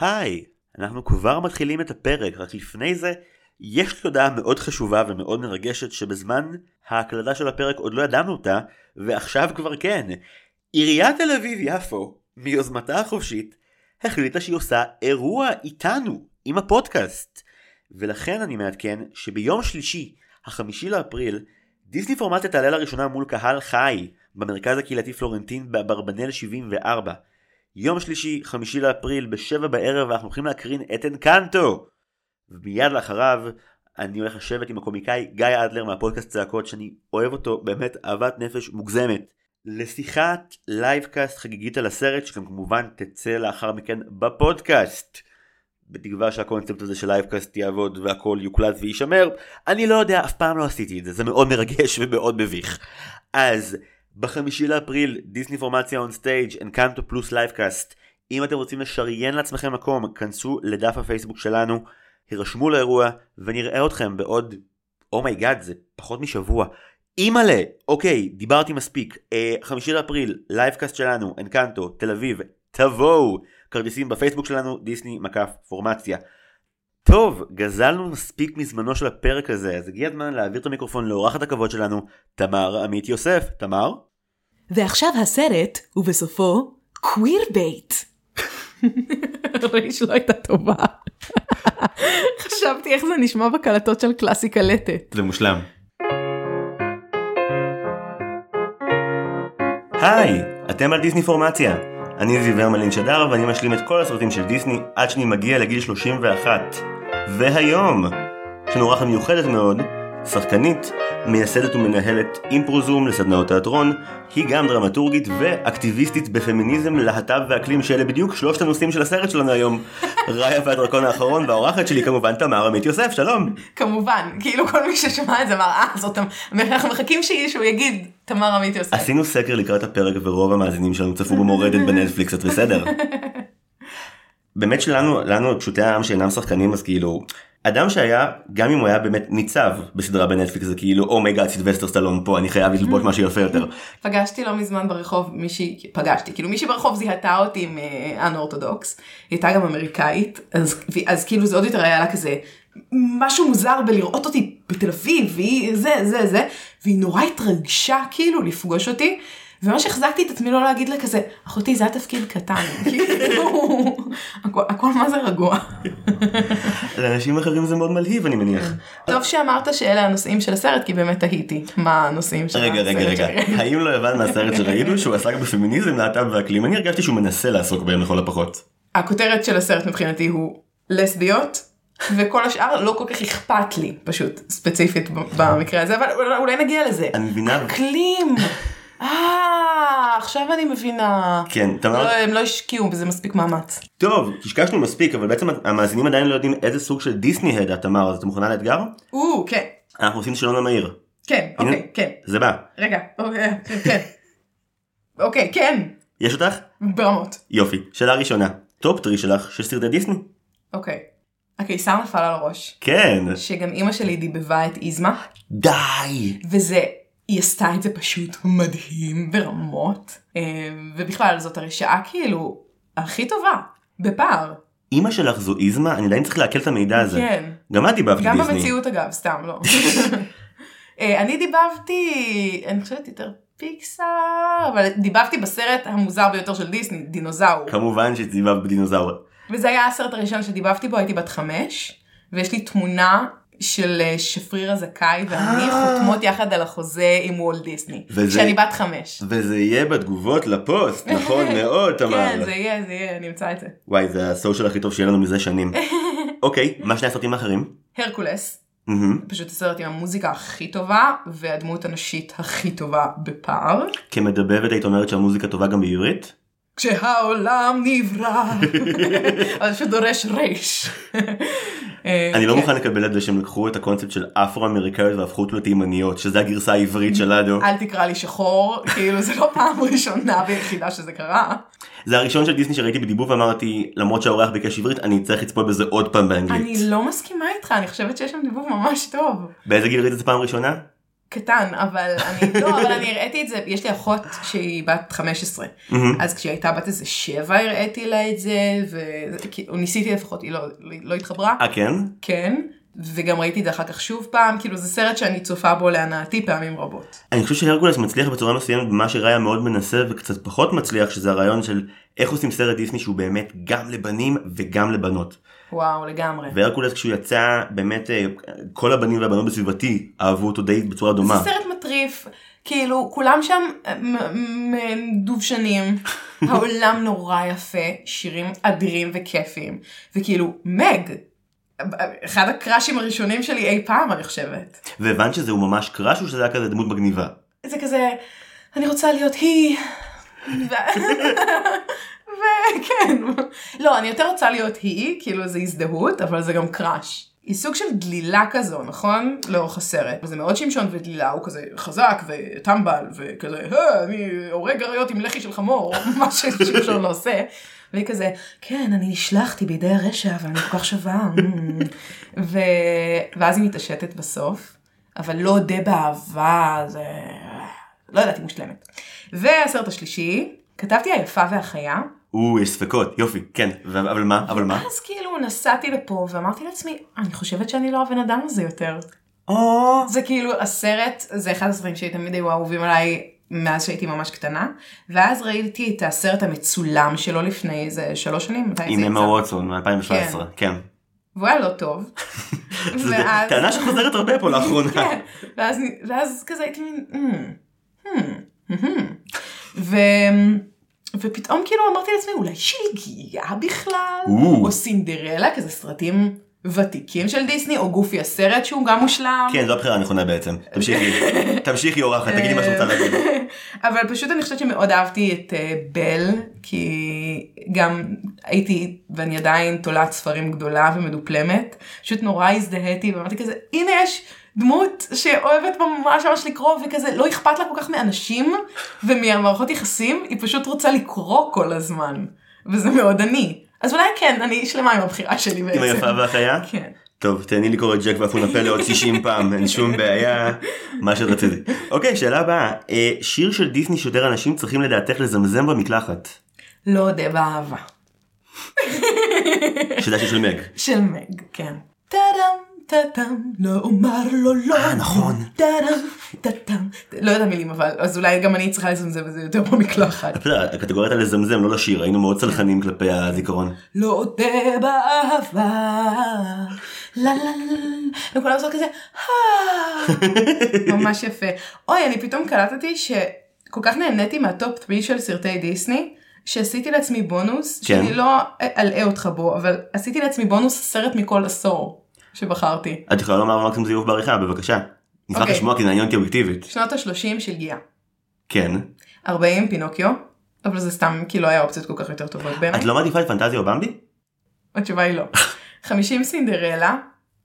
היי, אנחנו כבר מתחילים את הפרק, רק לפני זה, יש לי הודעה מאוד חשובה ומאוד מרגשת שבזמן ההקלטה של הפרק עוד לא ידענו אותה, ועכשיו כבר כן. עיריית תל אביב יפו, מיוזמתה החופשית, החליטה שהיא עושה אירוע איתנו, עם הפודקאסט. ולכן אני מעדכן שביום שלישי, החמישי לאפריל, דיסני פורמציה תעלה לראשונה מול קהל חי, במרכז הקהילתי פלורנטין באברבנל 74. יום שלישי, חמישי לאפריל, בשבע בערב, אנחנו הולכים להקרין את אנקנטו. ומיד לאחריו, אני הולך לשבת עם הקומיקאי גיא אדלר מהפודקאסט צעקות, שאני אוהב אותו באמת אהבת נפש מוגזמת. לשיחת livecast חגיגית על הסרט, שגם כמובן תצא לאחר מכן בפודקאסט. בתקווה שהקונספט הזה של livecast יעבוד והכל יוקלט ויישמר. אני לא יודע, אף פעם לא עשיתי את זה, זה מאוד מרגש ומאוד מביך. אז בחמישי לאפריל, דיסני פורמציה on stage אנקנטו פלוס livecast. אם אתם רוצים לשריין לעצמכם מקום, כנסו לדף הפייסבוק שלנו, הירשמו לאירוע, ונראה אתכם בעוד, oh my god, oh זה פחות משבוע. אימא'לה, אוקיי, דיברתי מספיק. אה, חמישי לאפריל, livecast שלנו, אנקנטו, תל אביב, תבואו. כרטיסים בפייסבוק שלנו, דיסני מקף פורמציה. טוב, גזלנו מספיק מזמנו של הפרק הזה, אז הגיע הזמן להעביר את המיקרופון לאורחת הכבוד שלנו, תמר עמית יוסף. תמר? ועכשיו הסרט, ובסופו, queer bait. ריש לא הייתה טובה. חשבתי איך זה נשמע בקלטות של קלאסי קלטת. זה מושלם. היי, אתם על דיסני פורמציה. אני זיו הרמלין שדר ואני משלים את כל הסרטים של דיסני עד שאני מגיע לגיל 31. והיום, יש לנו אורחת מיוחדת מאוד, שחקנית, מייסדת ומנהלת אימפרוזום לסדנאות תיאטרון, היא גם דרמטורגית ואקטיביסטית בפמיניזם, להט"ב ואקלים שאלה בדיוק שלושת הנושאים של הסרט שלנו היום. ראיה והדרקון האחרון והאורחת שלי כמובן תמר עמית יוסף, שלום. כמובן, כאילו כל מי ששמע את זה אמר, אה, זאת, אנחנו מחכים שהוא יגיד תמר עמית יוסף. עשינו סקר לקראת הפרק ורוב המאזינים שלנו צפו במורדת בנטפליקס, את בסדר. באמת שלנו, לנו פשוטי העם שאינם שחקנים אז כאילו אדם שהיה גם אם הוא היה באמת ניצב בסדרה בנטפליקס זה כאילו oh my god סילבסטר סטלון פה אני חייב ללבוש משהו יפה יותר. פגשתי לא מזמן ברחוב מישהי פגשתי כאילו מישהי ברחוב זיהתה אותי עם Unorthodox היא הייתה גם אמריקאית אז אז כאילו זה עוד יותר היה לה כזה משהו מוזר בלראות אותי בתל אביב והיא זה זה זה והיא נורא התרגשה כאילו לפגוש אותי. וממש החזקתי את עצמי לא להגיד לה כזה, אחותי זה התפקיד קטן, כאילו, הכל מה זה רגוע. לאנשים אחרים זה מאוד מלהיב אני מניח. טוב שאמרת שאלה הנושאים של הסרט כי באמת תהיתי מה הנושאים של הסרט. רגע רגע רגע, האם לא הבנת מהסרט שראינו שהוא עסק בפמיניזם, להט"ב ואקלים, אני הרגשתי שהוא מנסה לעסוק בהם לכל הפחות. הכותרת של הסרט מבחינתי הוא לסביות. וכל השאר לא כל כך אכפת לי פשוט ספציפית במקרה הזה אבל אולי נגיע לזה. אני מבינה. אקלים. אה, עכשיו אני מבינה. כן, תמר. לא, הם לא השקיעו בזה מספיק מאמץ. טוב, קשקשנו מספיק, אבל בעצם המאזינים עדיין לא יודעים איזה סוג של דיסני head את תמר, אז את מוכנה לאתגר? או, כן. אנחנו עושים שאלון המהיר. כן, אוקיי, כן. זה בא. רגע, אוקיי, כן. אוקיי, כן. יש אותך? ברמות. יופי. שאלה ראשונה, top three שלך של סרטי דיסני. אוקיי. הקיסר נפל על הראש. כן. שגם אימא שלי דיבבה את איזמה. די. וזה היא עשתה את זה פשוט מדהים ברמות אה, ובכלל זאת הרשעה כאילו הכי טובה בפער. אימא שלך זו איזמה אני עדיין צריך לעכל את המידע הזה. כן. גם את דיבבת גם דיסני. במציאות אגב סתם לא. אה, אני דיבבתי אני חושבת יותר פיקסאר אבל דיבבתי בסרט המוזר ביותר של דיסני דינוזאור. כמובן שדיבבת בדינוזאור. וזה היה הסרט הראשון שדיבבתי בו הייתי בת חמש ויש לי תמונה של אה, שפריר הזכאי ואני חותמות יחד על החוזה עם וולט דיסני, כשאני בת חמש. וזה יהיה בתגובות לפוסט, נכון מאוד תמר. כן זה יהיה, זה יהיה, אני אמצא את זה. וואי זה הסושיאל הכי טוב שיהיה לנו מזה שנים. אוקיי, מה שני הסרטים האחרים? הרקולס. פשוט הסרט עם המוזיקה הכי טובה והדמות הנשית הכי טובה בפער. כמדבבת היית אומרת שהמוזיקה טובה גם בעברית? כשהעולם נברא, אבל שדורש רייש. אני לא כן. מוכן לקבל את זה שהם לקחו את הקונספט של אפרו אמריקאיות והפכו אותו לתימניות שזה הגרסה העברית שלנו. אל תקרא לי שחור, כאילו זה לא פעם ראשונה ויחידה שזה קרה. זה הראשון של דיסני שראיתי בדיבוב ואמרתי למרות שהאורח ביקש עברית אני צריך לצפות בזה עוד פעם באנגלית. אני לא מסכימה איתך, אני חושבת שיש שם דיבוב ממש טוב. באיזה גיל ראית את זה פעם ראשונה? קטן, אבל אני, לא, אבל אני הראיתי את זה, יש לי אחות שהיא בת 15, אז כשהיא הייתה בת איזה 7 הראיתי לה את זה, וניסיתי לפחות, היא לא, לא התחברה. אה כן? כן. וגם ראיתי את זה אחר כך שוב פעם, כאילו זה סרט שאני צופה בו להנאתי פעמים רבות. אני חושב שהרגולס מצליח בצורה מסוימת במה שראיה מאוד מנסה וקצת פחות מצליח, שזה הרעיון של איך עושים סרט דיסני שהוא באמת גם לבנים וגם לבנות. וואו, לגמרי. והרקולס כשהוא יצא, באמת אה, כל הבנים והבנות בסביבתי אהבו אותו די בצורה דומה. זה סרט מטריף, כאילו כולם שם אה, דובשנים, העולם נורא יפה, שירים אדירים וכיפים, וכאילו מג, אחד הקראשים הראשונים שלי אי פעם אני חושבת. והבנת שזה הוא ממש קראש או שזה היה כזה דמות מגניבה? זה כזה, אני רוצה להיות היא. וכן, לא, אני יותר רוצה להיות היא, כאילו זה הזדהות, אבל זה גם קראש. היא סוג של דלילה כזו, נכון? לאורך הסרט. זה מאוד שמשון ודלילה, הוא כזה חזק וטמבל וכזה, אני הורג אריות עם לחי של חמור, מה ששמשון לא עושה. והיא כזה, כן, אני נשלחתי בידי הרשע, אבל אני כל כך שווה. ו... ואז היא מתעשתת בסוף, אבל לא אודה באהבה, זה... לא יודעת, היא מושלמת. והסרט השלישי, כתבתי היפה והחיה. או, יש ספקות, יופי, כן, אבל מה, אבל מה? אז כאילו נסעתי לפה ואמרתי לעצמי, אני חושבת שאני לא הבן אדם הזה יותר. או... זה כאילו הסרט, זה אחד הסרטים שתמיד היו אהובים עליי מאז שהייתי ממש קטנה, ואז ראיתי את הסרט המצולם שלו לפני איזה שלוש שנים, מתי זה עם אמה ווטסון מ-2017, כן. והוא היה לא טוב. זו טענה שחוזרת הרבה פה לאחרונה. כן, ואז כזה הייתי מין, hmm, hmm, hmm, ופתאום כאילו אמרתי לעצמי אולי שהגיעה בכלל, או סינדרלה, כזה סרטים ותיקים של דיסני או גופי הסרט שהוא גם מושלם. כן זו הבחירה הנכונה בעצם. תמשיכי, תמשיכי אורחת, תגידי מה שאת רוצה להגיד. אבל פשוט אני חושבת שמאוד אהבתי את אה, בל כי גם הייתי ואני עדיין תולעת ספרים גדולה ומדופלמת. פשוט נורא הזדהיתי ואמרתי כזה הנה יש דמות שאוהבת ממש ממש לקרוא וכזה לא אכפת לה כל כך מאנשים ומהמערכות יחסים היא פשוט רוצה לקרוא כל הזמן וזה מאוד אני. אז אולי כן, אני שלמה עם הבחירה שלי בעצם. עם היפה והחיה? כן. טוב, תהני לקרוא את ג'ק ואפונה לעוד 60 פעם, אין שום בעיה, מה שרציתי. אוקיי, שאלה הבאה, אה, שיר של דיסני שיותר אנשים צריכים לדעתך לזמזם במקלחת. לא אודה באהבה. שזה של מג. של מג, כן. טאדם. טאטאם, לא אומר לו לא. אה, נכון. טאטאם, טאטאם. לא יודע מילים אבל, אז אולי גם אני צריכה לזמזם את זה יותר במקלחת. הקטגוריה הייתה לזמזם, לא לשיר, היינו מאוד צלחנים כלפי הזיכרון. לא אודה באהבה, לה לה לה, וכולם עושות כזה, ממש יפה. אוי, אני פתאום קלטתי שכל כך נהניתי מהטופ 3 של סרטי דיסני. שעשיתי לעצמי בונוס, כן. שאני לא אלאה אותך בו, אבל עשיתי לעצמי בונוס סרט מכל עשור. שבחרתי. את יכולה לומר מקסימום זיוף בעריכה בבקשה. נשמח okay. לשמוע כי זה עניין אותי אובייקטיבית. שנות ה-30 של גיאה. כן. 40 פינוקיו, אבל זה סתם כי לא היה אופציות כל כך יותר טובות בעיניי. את לא מעדיפה את פנטזיה או במבי? התשובה היא לא. 50 סינדרלה,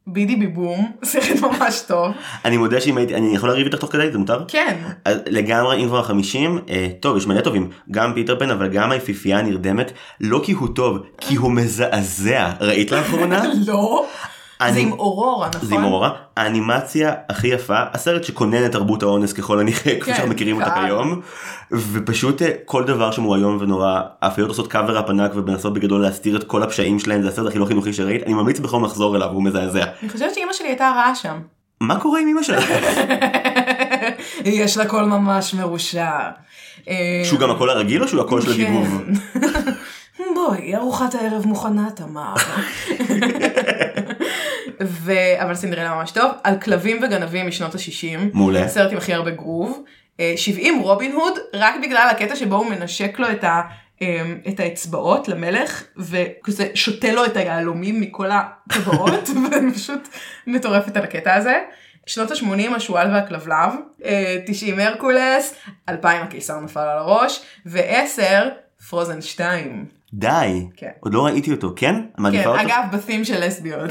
בידי ביבום, סרט ממש טוב. אני מודה שאם הייתי, אני יכול לריב איתך תוך כדי, זה מותר? כן. לגמרי אם כבר 50, אה, טוב יש מלא טובים, גם פיטר פן אבל גם היפיפייה הנרדמת, לא כי הוא טוב, כי הוא מזעזע, ראית לאחרונה? לא. זה עם אורורה, נכון? זה עם אורורה. האנימציה הכי יפה, הסרט שכונן את תרבות האונס ככל הנראה, כפי שאנחנו מכירים אותה כיום. ופשוט אה, כל דבר שם הוא איום ונורא, הפיות עושות cover up ענק ומנסות בגדול להסתיר את כל הפשעים שלהם, זה הסרט הכי לא חינוכי שראית, אני ממליץ בחום לחזור אליו, הוא מזעזע. אני חושבת שאימא שלי הייתה רעה שם. מה קורה עם אימא שלך? יש לה קול ממש מרושע. שהוא גם הקול הרגיל או שהוא הקול של הדיבוב? בואי, ארוחת הערב מוכנה, תמר. ו... אבל סינדרלה ממש טוב, על כלבים וגנבים משנות ה-60. מעולה. סרט עם הכי הרבה גרוב. 70 רובין הוד, רק בגלל הקטע שבו הוא מנשק לו את, ה, אמ, את האצבעות למלך, וכזה שותה לו את היהלומים מכל הטבעות, ואני פשוט מטורפת על הקטע הזה. שנות ה-80 השועל והכלבלב, 90 הרקולס, 2000 הקיסר נפל על הראש, ו-10 פרוזן 2. די, כן. עוד לא ראיתי אותו, כן? כן, אותו? אגב בתים של לסביות.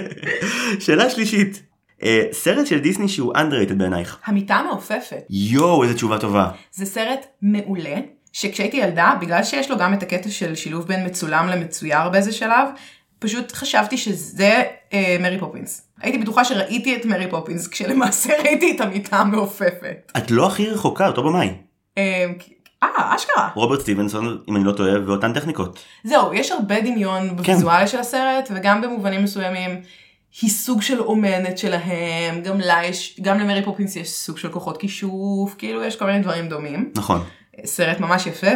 שאלה שלישית, uh, סרט של דיסני שהוא underrated בעינייך. המיטה המעופפת. יואו, איזה תשובה טובה. זה סרט מעולה, שכשהייתי ילדה, בגלל שיש לו גם את הקטע של שילוב בין מצולם למצויר באיזה שלב, פשוט חשבתי שזה אה, מרי פופינס. הייתי בטוחה שראיתי את מרי פופינס, כשלמעשה ראיתי את המיטה המעופפת. את לא הכי רחוקה, אותו במאי. אה, אה, אשכרה. רוברט סטיבנסון, אם אני לא טועה, ואותן טכניקות. זהו, יש הרבה דמיון בוויזואליה של הסרט, וגם במובנים מסוימים היא סוג של אומנת שלהם, גם לה יש, גם למרי פופינס יש סוג של כוחות כישוף, כאילו יש כל מיני דברים דומים. נכון. סרט ממש יפה,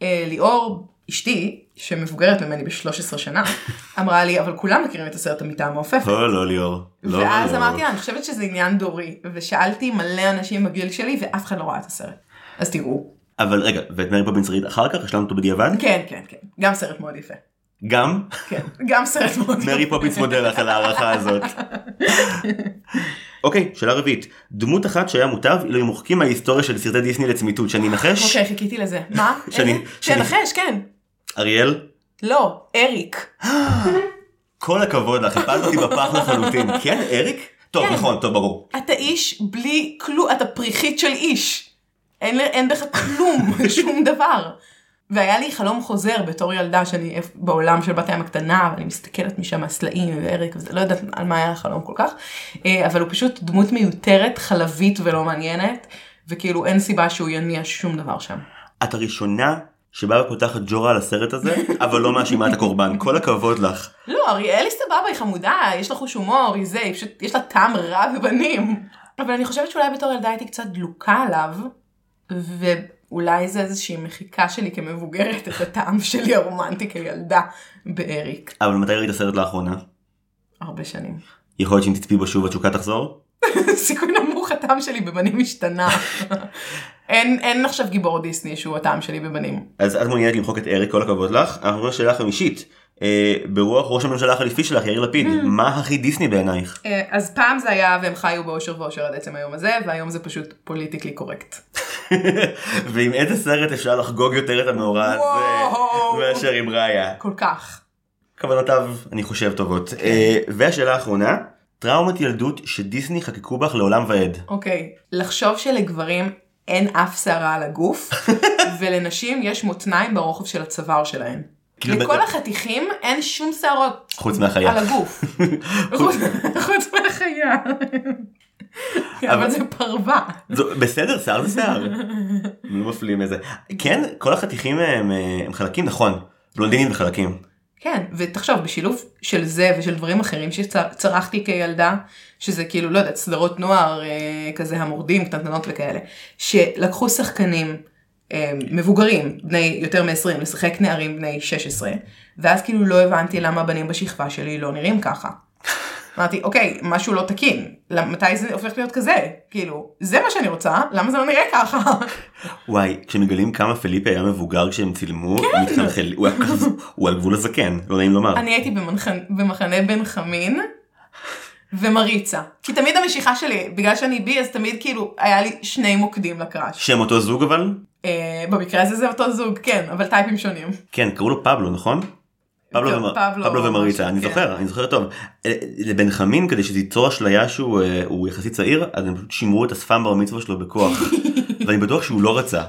וליאור, אשתי, שמבוגרת ממני ב-13 שנה, אמרה לי, אבל כולם מכירים את הסרט המיטה המעופפת. לא, לא ליאור. לא, ואז לא. אמרתי לה, אני חושבת שזה עניין דורי, ושאלתי מלא אנשים בגיל שלי, ואף אחד לא ראה את הסרט. אז תראו. אבל רגע, ואת מרי פופינס ראית אחר כך? השלמת אותו בדיעבד? כן, כן, כן. גם סרט מאוד יפה. גם? כן, גם סרט מאוד יפה. מרי פופינס מודה לך על ההערכה הזאת. אוקיי, שאלה רביעית. דמות אחת שהיה מוטב אילו הם מוחקים מההיסטוריה של סרטי דיסני לצמיתות, שאני אנחש? אוקיי, חיכיתי לזה. מה? שאני- תנחש, כן. אריאל? לא, אריק. כל הכבוד לך, הפלת אותי בפח לחלוטין. כן, אריק? טוב, כן. נכון, טוב, ברור. אתה איש בלי כלום, אתה פריחית של איש. אין, אין בך כלום, שום דבר. והיה לי חלום חוזר בתור ילדה שאני בעולם של בת הים הקטנה ואני מסתכלת משם מהסלעים ואריק וזה לא יודעת על מה היה החלום כל כך אה, אבל הוא פשוט דמות מיותרת חלבית ולא מעניינת וכאילו אין סיבה שהוא יניע שום דבר שם. את הראשונה שבאה ופותחת ג'ורה על הסרט הזה, אבל לא מאשימה את הקורבן. כל הכבוד לך. לא אריאל היא סבבה היא חמודה יש לה חוש הומור היא זה היא פשוט יש לה טעם רע בבנים אבל אני חושבת שאולי בתור ילדה הייתי קצת דלוקה עליו ואולי זה איזושהי מחיקה שלי כמבוגרת את הטעם שלי הרומנטי כילדה באריק אבל מתי ראית הסרט לאחרונה? הרבה שנים. יכול להיות שאם תצפי בו שוב התשוקה תחזור? סיכוי נמוך הטעם שלי בבנים השתנה. אין אין עכשיו גיבור דיסני שהוא הטעם שלי בבנים. אז את מעוניינת למחוק את אריק, כל הכבוד לך. אנחנו עוברים לשאלה חמישית. אה, ברוח ראש הממשלה החליפי שלך, יאיר לפיד, מה הכי דיסני בעינייך? אה, אז פעם זה היה והם חיו באושר ואושר עד עצם היום הזה והיום זה פשוט פוליטיקלי קורקט. ועם איזה סרט אפשר לחגוג יותר את המאורע הזה. מאשר עם ראיה? כל כך. כוונותיו, אני חושב, טובות. אה, והשאלה האחרונה, טראומת ילדות שדיסני חקקו בך לעולם ועד. אוקיי, לחשוב שלגברים אין אף שערה על הגוף, ולנשים יש מותניים ברוחב של הצוואר שלהן. כאילו לכל החתיכים אין שום שערות חוץ מהחיה. על הגוף. חוץ מהחיה. אבל זה פרווה. בסדר, שיער זה שיער. לא מפלים איזה. כן, כל החתיכים הם אה, הם חלקים, נכון. בלונדינים וחלקים. כן, ותחשוב, בשילוב של זה ושל דברים אחרים שצרכתי כילדה, שזה כאילו, לא יודעת, סדרות נוער, אה, כזה המורדים, קטנטנות וכאלה, שלקחו שחקנים אה, מבוגרים, בני יותר מ-20, לשחק נערים בני 16, ואז כאילו לא הבנתי למה הבנים בשכבה שלי לא נראים ככה. אמרתי, אוקיי, משהו לא תקין, מתי זה הופך להיות כזה? כאילו, זה מה שאני רוצה, למה זה לא נראה ככה? וואי, כשמגלים כמה פליפה היה מבוגר כשהם צילמו, מתחלחל, הוא היה כזה- הוא על גבול הזקן, לא נעים לומר. אני הייתי במחנה, במחנה בן חמין ומריצה. כי תמיד המשיכה שלי, בגלל שאני בי, אז תמיד כאילו היה לי שני מוקדים לקראש. שם אותו זוג אבל? אה, במקרה הזה זה אותו זוג, כן, אבל טייפים שונים. כן, קראו לו פבלו, נכון? פבלו, ומריצה, אני כן. זוכר, אני זוכר טוב. אה, לבן חמין, כדי שזה ייצור אשליה שהוא אה, יחסית צעיר, אז הם פשוט שימרו את השפם בר מצווה שלו בכוח. ואני בטוח שהוא לא רצה,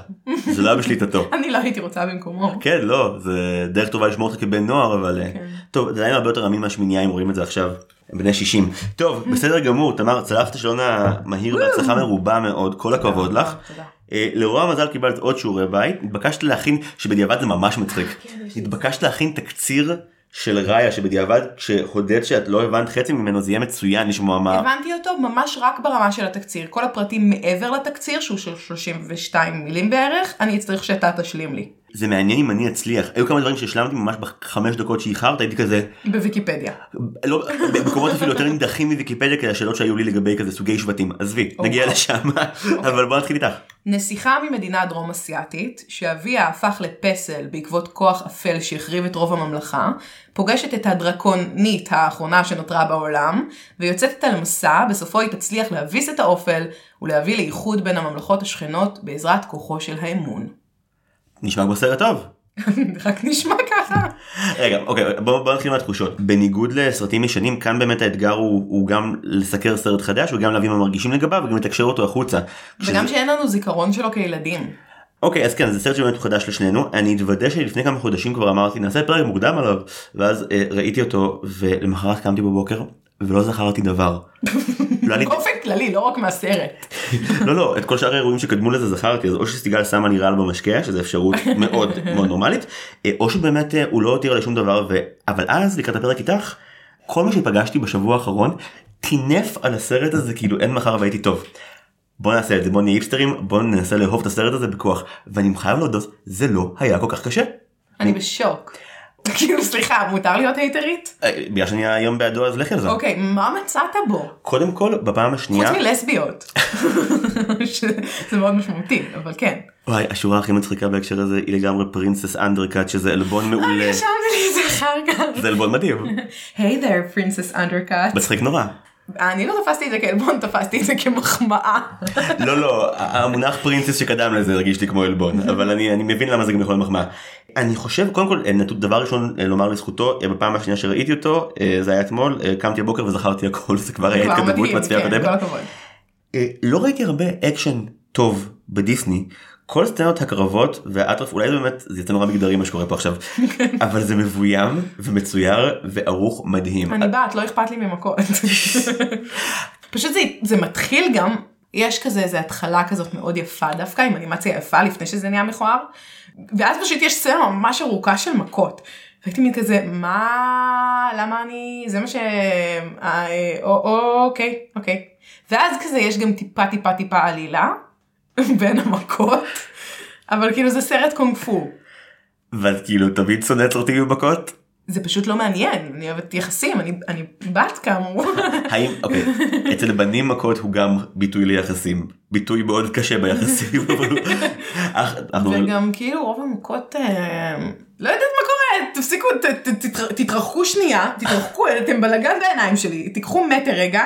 זה לא היה בשליטתו. אני לא הייתי רוצה במקומו. כן, לא, זה דרך טובה לשמור אותך כבן נוער, אבל... אה, כן. טוב, זה היה הרבה יותר אמין מהשמיניה אם רואים את זה עכשיו. הם בני 60. טוב, בסדר גמור, תמר, צלחת השעון המהיר בהצלחה מרובה מאוד, כל הכבוד לך. תודה. אה, לרוע המזל קיבלת עוד שיעורי בית, התבקשת להכין, שבדיעבד זה ממש מצחיק, כן, יש לי התבקשת להכין תקציר של ראיה שבדיעבד כשהודית שאת לא הבנת חצי ממנו זה יהיה מצוין לשמוע מה, הבנתי אותו ממש רק ברמה של התקציר. כל הפרטים מעבר לתקציר, שהוא של 32 מילים בערך, אני אצטרך שאתה תשלים לי. זה מעניין אם אני אצליח, היו כמה דברים שהשלמתי ממש בחמש דקות שאיחרת, הייתי כזה, בוויקיפדיה. לא, במקומות אפילו יותר נידחים מוויקיפדיה כאלה השאלות שהיו לי לגבי כזה סוגי שבטים, עזבי, נגיע וואו. לשם, אבל בוא נתחיל איתך. נסיכה ממדינה דרום אסיאתית, שאביה הפך לפסל בעקבות כוח אפל שהחריב את רוב הממלכה, פוגשת את הדרקונית האחרונה שנותרה בעולם, ויוצאת איתה למסע, בסופו היא תצליח להביס את האופל, ולהביא לאיחוד בין הממלכות השכנות בעזרת כוחו של האמון. נשמע כמו סרט טוב. רק נשמע ככה. רגע, אוקיי, בוא, בוא נתחיל מהתחושות. בניגוד לסרטים ישנים, כאן באמת האתגר הוא, הוא גם לסקר סרט חדש וגם להביא מה מרגישים לגביו וגם לתקשר אותו החוצה. וגם שאין לנו זיכרון שלו כילדים. אוקיי אז כן זה סרט שבאמת חדש לשנינו אני אתוודה שלפני כמה חודשים כבר אמרתי נעשה פרק מוקדם עליו ואז אה, ראיתי אותו ולמחרת קמתי בבוקר ולא זכרתי דבר. לא באופן כללי לא רק מהסרט. לא לא את כל שאר האירועים שקדמו לזה זכרתי אז או שסיגל שמה לי רעל במשקה שזה אפשרות מאוד מאוד נורמלית אה, או שבאמת אה, הוא לא הותיר עלי שום דבר ו... אבל אז לקראת הפרק איתך כל מה שפגשתי בשבוע האחרון טינף על הסרט הזה כאילו אין מחר והייתי טוב. בוא נעשה את זה בוא נהיה היפסטרים בוא ננסה לאהוב את הסרט הזה בכוח ואני חייב להודות זה לא היה כל כך קשה. אני בשוק. כאילו סליחה מותר להיות הייטרית? אה, בגלל שאני היום בעדו אז לכי על זה. אוקיי מה מצאת בו? קודם כל בפעם השנייה חוץ מלסביות. זה מאוד משמעותי אבל כן. וואי השורה הכי מצחיקה בהקשר הזה היא לגמרי פרינסס אנדרקאט שזה עלבון מעולה רשמתי לי את זה אחר כך. זה עלבון מדהים היי there princess undercut. מצחיק נורא. אני לא תפסתי את זה כעלבון תפסתי את זה כמחמאה. לא לא המונח פרינסס שקדם לזה הרגיש לי כמו עלבון אבל אני אני מבין למה זה גם יכול להיות מחמאה. אני חושב קודם כל נתון- דבר ראשון אה, לומר לזכותו אה, בפעם השנייה שראיתי אותו אה, זה היה אתמול אה, קמתי הבוקר וזכרתי הכל זה כבר היה התקדמות מהצפייה כן. אה, לא ראיתי הרבה אקשן טוב בדיסני. כל סצנות הקרבות והאטרף אולי זה באמת זה יצא נורא מגדרי מה שקורה פה עכשיו אבל זה מבוים ומצויר וערוך מדהים. אני בת לא אכפת לי ממכות. פשוט זה, זה מתחיל גם יש כזה איזה התחלה כזאת מאוד יפה דווקא עם אנימציה יפה לפני שזה נהיה מכוער. ואז פשוט יש סצנה ממש ארוכה של מכות. והייתי מין כזה מה למה אני זה מה ש... אה, או, אוקיי אוקיי. ואז כזה יש גם טיפה טיפה טיפה עלילה בין המכות. אבל כאילו זה סרט קונג פו. ואת כאילו תמיד שונאת סרטים עם מכות? זה פשוט לא מעניין אני אוהבת יחסים אני, אני בת כאמור. האם אוקיי אצל בנים מכות הוא גם ביטוי ליחסים ביטוי מאוד קשה ביחסים וגם כאילו רוב המכות אה, לא יודעת מה קורה תפסיקו תתרחקו שנייה תתרחקו אתם בלאגן בעיניים שלי תיקחו מטר רגע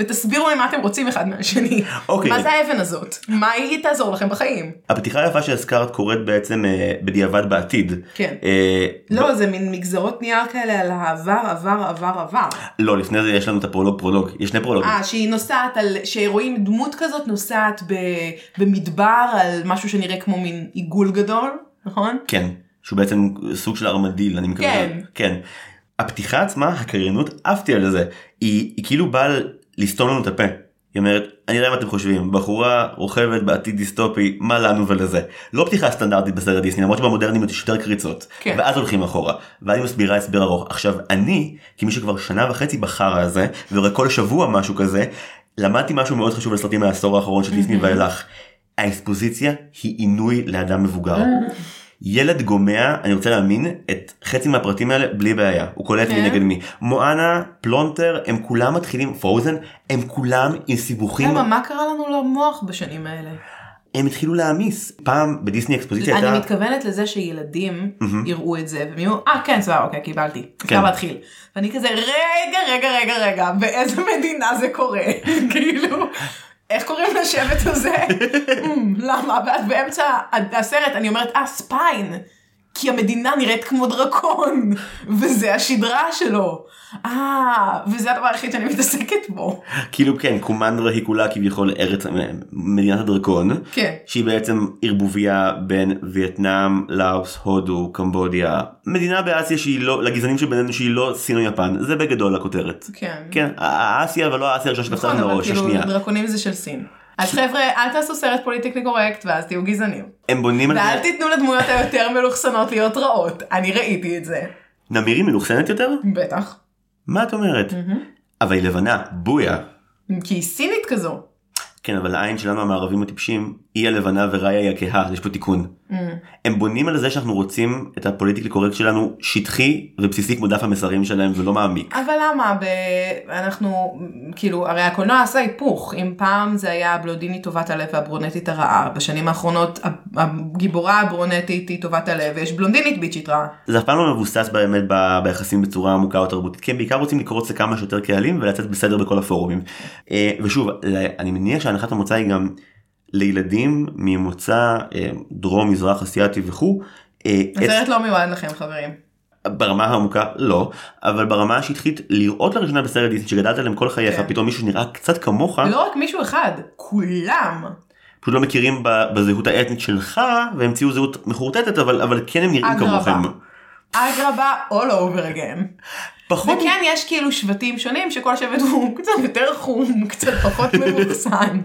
ותסבירו לי מה אתם רוצים אחד מהשני. אוקיי. מה זה האבן הזאת מה היא תעזור לכם בחיים. הפתיחה היפה שהזכרת קורית בעצם אה, בדיעבד בעתיד. כן. אה, לא זה מין מגזרות נייר כאלה על העבר עבר עבר עבר. לא לפני זה יש לנו את הפרולוג פרולוג יש שני פרולוגים. אה שהיא נוסעת על שרואים דמות כזאת נוסעת ב, במדבר על משהו שנראה כמו מין עיגול גדול נכון? כן שהוא בעצם סוג של ארמדיל אני מקווה. כן. כן. הפתיחה עצמה הקריינות עפתי על זה היא, היא כאילו באה לסתום לנו את הפה. היא אומרת אני יודע מה אתם חושבים בחורה רוכבת בעתיד דיסטופי מה לנו ולזה לא פתיחה סטנדרטית בסרט דיסני למרות שבמודרניות יש יותר קריצות כן. ואז הולכים אחורה ואז היא מסבירה הסבר ארוך עכשיו אני כמי שכבר שנה וחצי בחרא הזה ורואה כל שבוע משהו כזה למדתי משהו מאוד חשוב על סרטים מהעשור האחרון של דיסני ואילך. האקספוזיציה היא עינוי לאדם מבוגר. ילד גומע אני רוצה להאמין את חצי מהפרטים האלה בלי בעיה. הוא קולט מי כאן נגד מי. מואנה פלונטר הם כולם מתחילים פרוזן הם כולם עם סיבוכים. למה מה קרה לנו למוח בשנים האלה? הם התחילו להעמיס. פעם בדיסני אקספוזיציה אני הייתה מתכוונת לזה שילדים יראו את זה והם יהיו אה כן סבבה אוקיי קיבלתי. כן. אפשר להתחיל. ואני כזה רגע רגע רגע רגע באיזה מדינה זה קורה? כאילו איך קוראים לשבט הזה? "אמ, למה? ואז באמצע הסרט אני אומרת אה ספיין כי המדינה נראית כמו דרקון וזה השדרה שלו אה וזה הדבר היחיד שאני מתעסקת בו כאילו כן קומנדרה היא כולה כביכול ארץ מדינת הדרקון כן שהיא בעצם ערבוביה בין וייטנאם לאוס הודו קמבודיה מדינה באסיה שהיא לא לגזענים שבינינו שהיא לא סין או יפן זה בגדול הכותרת. כן כן האסיה אבל לא האסיה הראשונה שקפצה נכון, לנו אבל לראש כאילו השנייה. דרקונים זה של סין. אז חבר'ה, אל תעשו סרט פוליטיקלי קורקט ואז תהיו גזענים. הם בונים על ואל זה. תיתנו לדמויות היותר מלוכסנות להיות רעות. אני ראיתי את זה. נמירי מלוכסנת יותר? בטח. מה את אומרת? אבל היא לבנה בויה. כי היא סינית כזו. כן אבל העין שלנו המערבים הטיפשים היא הלבנה וראיה היא הכהה יש פה תיקון. הם בונים על זה שאנחנו רוצים את הפוליטיקלי קורקט שלנו שטחי ובסיסי כמו דף המסרים שלהם ולא מעמיק. אבל למה? ב... אנחנו, כאילו, הרי הקולנוע עשה היפוך. אם פעם זה היה הבלונדינית טובת הלב והברונטית הרעה, בשנים האחרונות הגיבורה הברונטית היא טובת הלב ויש בלונדינית ביצ'ית רעה. זה אף פעם לא מבוסס באמת ב- ביחסים בצורה עמוקה או תרבותית כי הם בעיקר רוצים לקרוץ לכמה שיותר קהלים ולצאת בסדר בכל הפורומים. אה, ושוב אני מניח שהנחת המוצא היא גם לילדים ממוצא אה, דרום מזרח אסיאתי וכו'. אה, הסרט לא מיועד לכם חברים. ברמה העמוקה לא אבל ברמה השטחית לראות לראשונה בסרט דיסני שגדלת עליהם כל חייך כן. פתאום מישהו שנראה קצת כמוך לא רק מישהו אחד, כולם. פשוט לא מכירים בזהות האתנית שלך והמציאו זהות מחורטטת אבל אבל כן הם נראים. כמוכם. אגרבה all over again. פחות וכן יש כאילו שבטים שונים שכל שבט הוא קצת יותר חום, קצת פחות מאוחסן.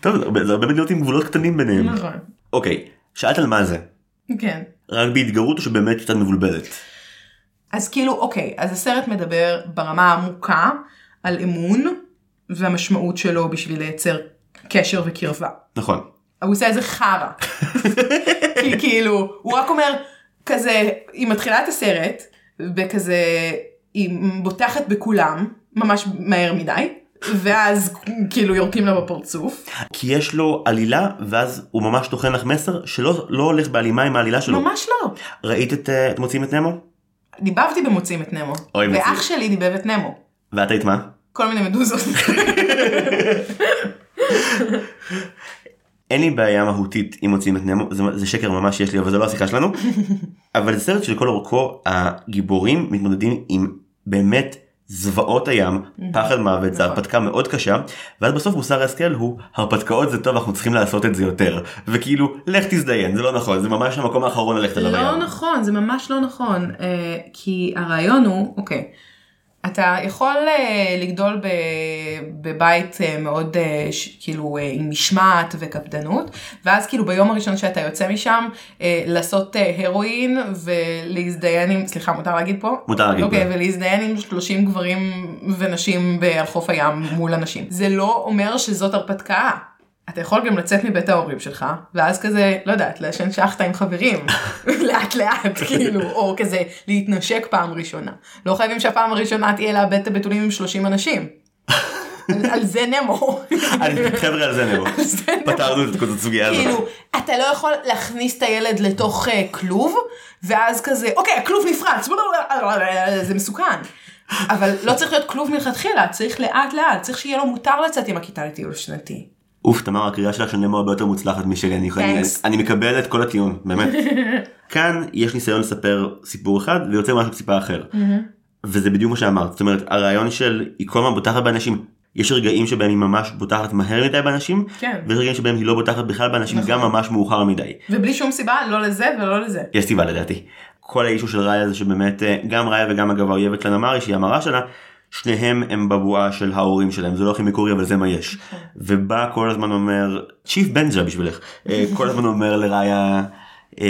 טוב זה הרבה- הרבה מדינות עם גבולות קטנים ביניהם. נכון. אוקיי שאלת על מה זה כן. רק בהתגרות או שבאמת קצת מבולבלת. אז כאילו אוקיי אז הסרט מדבר ברמה העמוקה על אמון והמשמעות שלו בשביל לייצר קשר וקרבה. נכון. הוא עושה איזה חרא. כי כאילו הוא רק אומר כזה היא מתחילה את הסרט וכזה היא בוטחת בכולם ממש מהר מדי ואז כאילו יורקים לה בפרצוף כי יש לו עלילה ואז הוא ממש טוחן לך מסר שלא לא הולך בהלימה עם העלילה שלו. ממש לא. ראית את אה, את מוצאים את נמו? דיבבתי במוצאים את נמו אוי, ואח מוצאים. שלי דיבב את נמו ואת היית מה? כל מיני מדוזות. אין לי בעיה מהותית אם מוצאים את נמו זה, זה שקר ממש יש לי אבל זה לא השיחה שלנו אבל זה סרט שלכל אורכו הגיבורים מתמודדים עם באמת זוועות הים פחד מוות זה נכון. הרפתקה מאוד קשה ואז בסוף מוסר ההשכל הוא הרפתקאות זה טוב אנחנו צריכים לעשות את זה יותר וכאילו לך תזדיין זה לא נכון זה ממש המקום האחרון ללכת אליו לא הים. נכון זה ממש לא נכון אה, כי הרעיון הוא אוקיי. אתה יכול אה, לגדול ב, בבית אה, מאוד אה, כאילו עם משמעת וקפדנות ואז כאילו ביום הראשון שאתה יוצא משם לעשות הרואין ולהזדיין עם סליחה מותר להגיד פה מותר להגיד אוקיי פה. ולהזדיין עם 30 גברים ונשים על חוף הים מול אנשים זה לא אומר שזאת הרפתקה. אתה יכול גם לצאת מבית ההורים שלך ואז כזה לא יודעת לעשן שחטה עם חברים לאט לאט כאילו או כזה להתנשק פעם ראשונה לא חייבים שהפעם הראשונה תהיה לאבד את הבתולים עם 30 אנשים. על, על זה נמו. חבר'ה על זה נמו זה נמו. פתרנו את כל הסוגיה הזאת. כאילו אתה לא יכול להכניס את הילד לתוך אה, כלוב ואז כזה אוקיי הכלוב נפרץ זה מסוכן. אבל לא צריך להיות כלוב מלכתחילה צריך לאט לאט צריך שיהיה לו מותר לצאת עם הכיתה לטיול שנתי. אוף תמר הקריאה שלך של נמו הרבה יותר מוצלחת משלי אני, אני. אני מקבל את כל הטיעון באמת. כאן יש ניסיון לספר סיפור אחד ויוצא משהו טיפה אחר. וזה בדיוק מה שאמרת זאת אומרת הרעיון של היא כל הזמן בוטחת באנשים יש רגעים שבהם היא ממש בוטחת מהר מדי באנשים כן. ויש רגעים שבהם היא לא בוטחת בכלל באנשים נכון. גם ממש מאוחר מדי. ובלי שום סיבה לא לזה ולא לזה. יש סיבה לדעתי. כל האישו של ראיה זה שבאמת אה, גם ראיה וגם אגב האויבת של הנמרי שהיא המראה שלה שניהם הם בבועה של ההורים שלהם זה לא הכי מקורי אבל זה מה יש. ובא כל הזמן אומר צ'יף בנג'ה בשבילך אה, כל הזמן אומר לראיה. אה,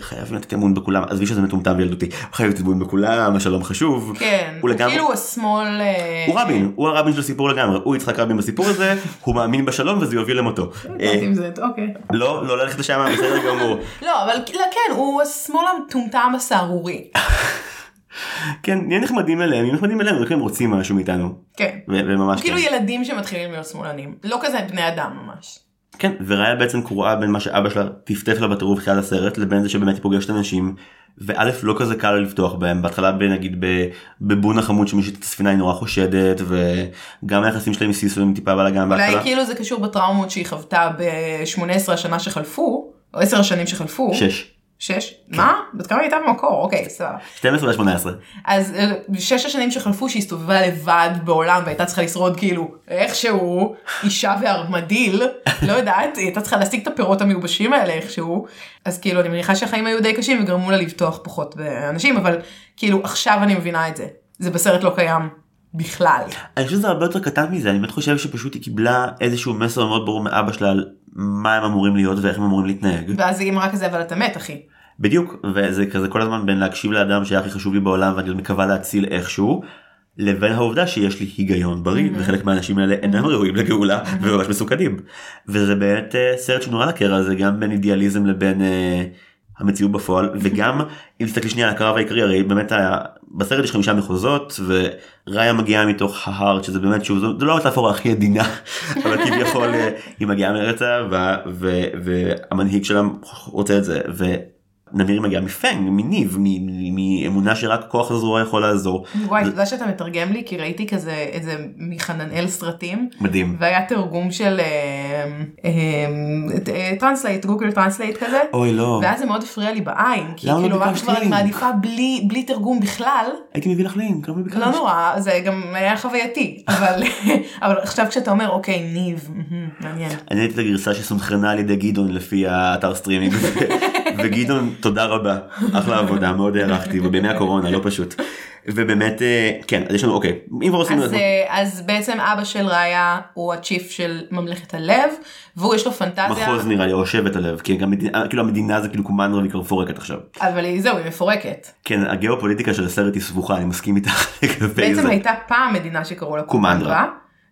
חייבים לתת אמון בכולם עזבי שזה מטומטם וילדותי חייבים לתת אמון בכולם השלום חשוב כן. הוא לגמרי כאילו השמאל. אה, הוא רבין הוא הרבין של הסיפור לגמרי הוא יצחק רבין בסיפור הזה הוא מאמין בשלום וזה יוביל למותו. לא אוקיי. לא לא ללכת לשם בסדר גמור. לא אבל לא, כן הוא השמאל המטומטם הסהרורי. כן נהיה נחמדים אליהם נהיה נחמדים אליהם רק הם רוצים משהו מאיתנו. כן. וממש כאילו כן. ילדים שמתחילים להיות שמאלנים לא כזה בני אדם ממש. כן וראיה בעצם קרואה בין מה שאבא שלה טפטף לה בטירוף בתחילת הסרט לבין זה שבאמת היא פוגשת אנשים וא' לא כזה קל לפתוח בהם בהתחלה בנגיד ב- בבונה חמוד שמי שאת הספינה היא נורא חושדת וגם היחסים שלהם עם טיפה בלאגן אולי בהתחלה. כאילו זה קשור בטראומות שהיא חוותה ב-18 השנה שחלפו או 10 השנים שחלפו. שש. שש? מה? בת כמה הייתה במקור? אוקיי סבבה. 12 ו-18. אז אה, שש השנים שחלפו שהיא הסתובבה לבד בעולם והייתה צריכה לשרוד כאילו איכשהו אישה וארמדיל לא יודעת היא הייתה צריכה להשיג את הפירות המיובשים האלה איכשהו אז כאילו אני מניחה שהחיים היו די קשים וגרמו לה לבטוח פחות באנשים אבל כאילו עכשיו אני מבינה את זה זה בסרט לא קיים בכלל. אני חושב שזה הרבה יותר קטן מזה אני באמת חושב שפשוט היא קיבלה איזשהו מסר מאוד ברור מאבא שלה על מה הם אמורים להיות ואיך הם אמורים להתנהג. ואז היא אמרה כזה אבל אתה מת אחי. בדיוק וזה כזה כל הזמן בין להקשיב לאדם שהיה הכי חשוב לי בעולם ואני מקווה להציל איכשהו. לבין העובדה שיש לי היגיון בריא וחלק מהאנשים האלה אינם ראויים לגאולה וממש מסוכנים. וזה באמת אה, סרט שנורא לקרע הזה גם בין אידיאליזם לבין אה, המציאות בפועל וגם אם תסתכלי שנייה על הקרב העיקרי הרי באמת היה, בסרט יש חמישה מחוזות וראיה מגיעה מתוך ההארט שזה באמת שוב זו- זו לא המטאפורה הכי עדינה אבל כביכול אה, היא מגיעה ו- והמנהיג שלה רוצה את זה. נמיר מגיע מפנג, מניב, מאמונה שרק כוח הזרוע יכול לעזור. וואי, אתה יודע שאתה מתרגם לי כי ראיתי כזה את זה מחננאל סרטים. מדהים. והיה תרגום של טרנסלייט, גוגל טרנסלייט כזה. אוי לא, ואז זה מאוד הפריע לי בעין, כי למה כאילו רק ביקשת כבר אני? מעדיפה בלי, תרגום בכלל, הייתי מביא לך לינק, לא ביקשת. לא נורא, זה גם היה חווייתי, אבל, עכשיו כשאתה אומר אוקיי ניב, מעניין. אני הייתי את הגרסה שסונכרנה על ידי גדעון לפי האתר סטרימינג וגדעון תודה רבה אחלה עבודה מאוד הערכתי ובימי הקורונה לא פשוט. ובאמת אה, כן אז יש לנו אוקיי אם כבר עושים אז, אה, אז בעצם אבא של ראיה הוא הצ'יף של ממלכת הלב, והוא יש לו פנטזיה, מחוז נראה לי או שבט הלב כי גם מדינה כאילו המדינה זה כאילו קומנדרה והיא מפורקת עכשיו. אבל זהו, היא מפורקת. כן הגיאופוליטיקה של הסרט היא סבוכה אני מסכים איתך לגבי בעצם זה. הייתה פעם מדינה שקראו לה קומנדרה.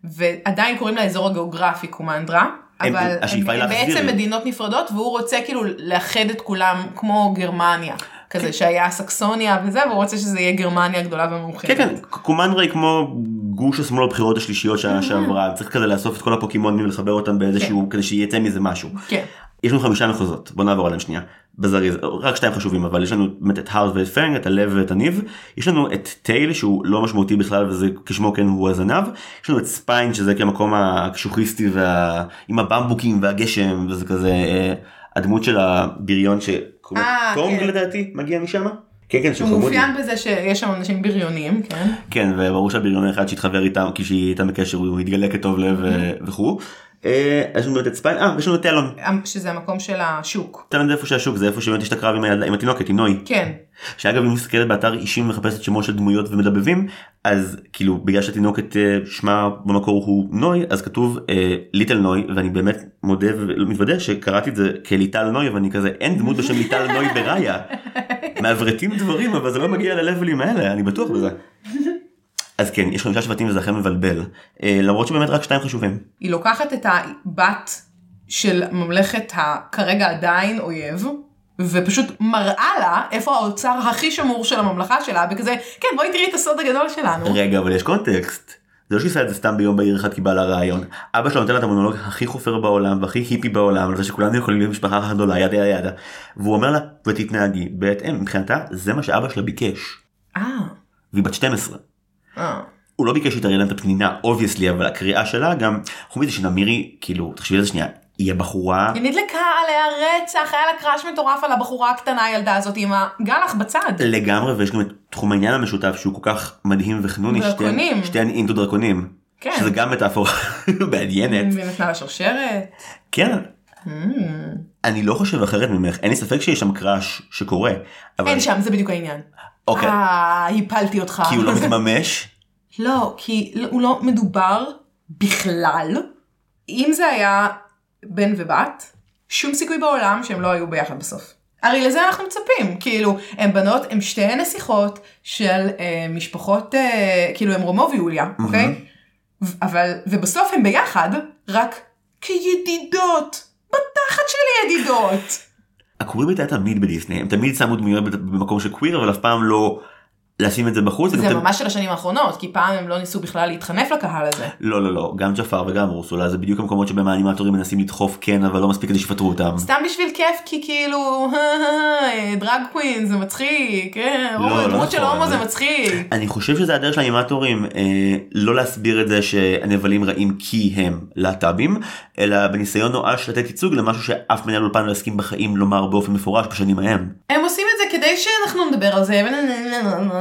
קומנדרה, ועדיין קוראים לאזור הגיאוגרפי קומנדרה. הם- אבל השאיפה הם, היא להחזיר. בעצם מדינות נפרדות והוא רוצה כאילו לאחד את כולם כמו גרמניה כן. כזה שהיה סקסוניה וזה והוא רוצה שזה יהיה גרמניה גדולה ומאוחדת. כן כן קומנדרה היא כמו גוש השמאל בבחירות השלישיות שנה שעברה צריך כזה לאסוף את כל הפוקימונים ולחבר אותם באיזשהו כדי שיצא מזה משהו. כן. יש לנו חמישה מחוזות בוא נעבור עליהם שנייה בזריז רק שתיים חשובים אבל יש לנו באמת את heart ואת פנג את הלב ואת הניב יש לנו את tail שהוא לא משמעותי בכלל וזה כשמו כן הוא הזנב יש לנו את spine שזה כמקום הקשוחיסטי וה... עם הבמבוקים והגשם וזה כזה אה, הדמות של הבריון שקוראים לו אה, כן. לדעתי מגיע משם. כן כן שהוא. מאופיין בזה שיש שם אנשים בריונים, כן? כן וברור שהבריון האחד שהתחבר איתם כשהיא הייתה בקשר הוא התגלה כטוב לב אה, וכו'. אה, יש לנו את ספיין אה ויש לנו את טלון. שזה המקום של השוק. טלון זה איפה שהשוק זה איפה שבאמת יש את הקרב עם, עם התינוקת עם נוי. כן. שאגב אם מסתכלת באתר אישים ומחפשת שמות של דמויות ומדבבים אז כאילו בגלל שהתינוקת אה, שמה במקור הוא נוי אז כתוב אה, ליטל נוי ואני באמת מודה ומתוודה שקראתי את זה כליטל נוי ואני כזה אין דמות בשם ליטל נוי בראיה. מעברתים דברים אבל זה לא מגיע ללבלים האלה אני בטוח בזה. אז כן יש חמישה שבטים וזה אכן מבלבל אה, למרות שבאמת רק שתיים חשובים. היא לוקחת את הבת של ממלכת הכרגע עדיין אויב. ופשוט מראה לה איפה האוצר הכי שמור של הממלכה שלה וכזה כן בואי תראי את הסוד הגדול שלנו. רגע אבל יש קונטקסט. זה לא שהיא עושה את זה סתם ביום בהיר אחד כי בא לה רעיון. אבא שלו נותן לה את המונולוג הכי חופר בעולם והכי היפי בעולם על זה שכולנו יכולים להיות משפחה אחת גדולה yada yada yada. והוא אומר לה ותתנהגי בהתאם מבחינתה זה מה שאבא שלה ביקש. אה. והיא בת 12. אה. הוא לא ביקש להם את הפנינה obviously אבל הקריאה שלה גם חוץ מזה שנמירי כאילו תחשבי על זה שנייה היא הבחורה היא נדלקה עליה רצח היה לה crush מטורף על הבחורה הקטנה הילדה הזאת עם הגילוח בצד. לגמרי ויש גם את תחום העניין המשותף שהוא כל כך מדהים וחנוני דרקונים. שתיהן- אינטו דרקונים. כן. שזה גם מטאפורה מעניינת. והיא נתנה לה שרשרת. כן. Mm. אני לא חושב אחרת ממך אין לי ספק שיש שם קראש שקורה. אבל אין שם זה בדיוק העניין. אוקיי. אה, הפלתי אותך. כי הוא לא מתממש. לא, כי הוא לא מדובר בכלל. אם זה היה בן ובת, שום סיכוי בעולם שהם לא היו ביחד בסוף. הרי לזה אנחנו מצפים, כאילו, הם בנות, הם שתי נסיכות של אה, משפחות, אה, כאילו הם רומו ויוליה, אוקיי? ו- אבל, ובסוף הם ביחד, רק כידידות, בתחת של ידידות. הקווירית הייתה תמיד בדיסני הם תמיד שמו דמויות במקום של קוויר אבל אף פעם לא לשים את זה בחוץ. זה תמיד- ממש של השנים האחרונות, כי פעם הם לא ניסו בכלל להתחנף לקהל הזה. לא לא לא גם ג'אפר וגם אורסולה זה בדיוק המקומות שבהם האנימטורים מנסים לדחוף כן אבל לא מספיק כדי שיפטרו אותם. סתם בשביל כיף כי כאילו drag queen זה מצחיק, כן, לא, לא דמות של נכון, הומו זה- מצחיק. אני חושב שזה הדרך של האנימטורים אה, לא להסביר את זה שהנבלים רעים כי הם להט"בים אלא בניסיון נואש לתת ייצוג למשהו שאף מנהל אולפן לא יסכים בחיים לומר באופן מפורש בשנים ההם. הם עושים כדי שאנחנו נדבר על זה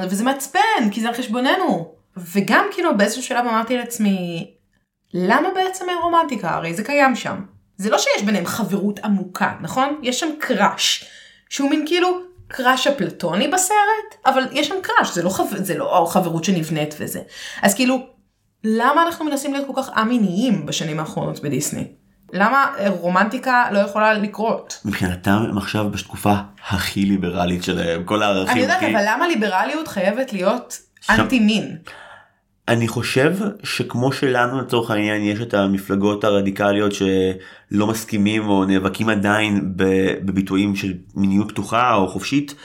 וזה מעצבן כי זה על חשבוננו. וגם כאילו באיזשהו שלב אמרתי לעצמי למה בעצם אין רומנטיקה הרי זה קיים שם. זה לא שיש ביניהם חברות עמוקה נכון? יש שם קראש שהוא מין כאילו קראש אפלטוני בסרט אבל יש שם קראש זה לא, חב... זה לא חברות שנבנית וזה. אז כאילו למה אנחנו מנסים להיות כל כך א-מיניים בשנים האחרונות בדיסני? למה רומנטיקה לא יכולה לקרות? מבחינתם הם עכשיו בתקופה הכי ליברלית שלהם כל הערכים. אני יודעת, הכי- אבל למה ליברליות חייבת להיות שם- אנטי מין? אני חושב שכמו שלנו לצורך העניין יש את המפלגות הרדיקליות שלא מסכימים או נאבקים עדיין בביטויים של מיניות פתוחה או חופשית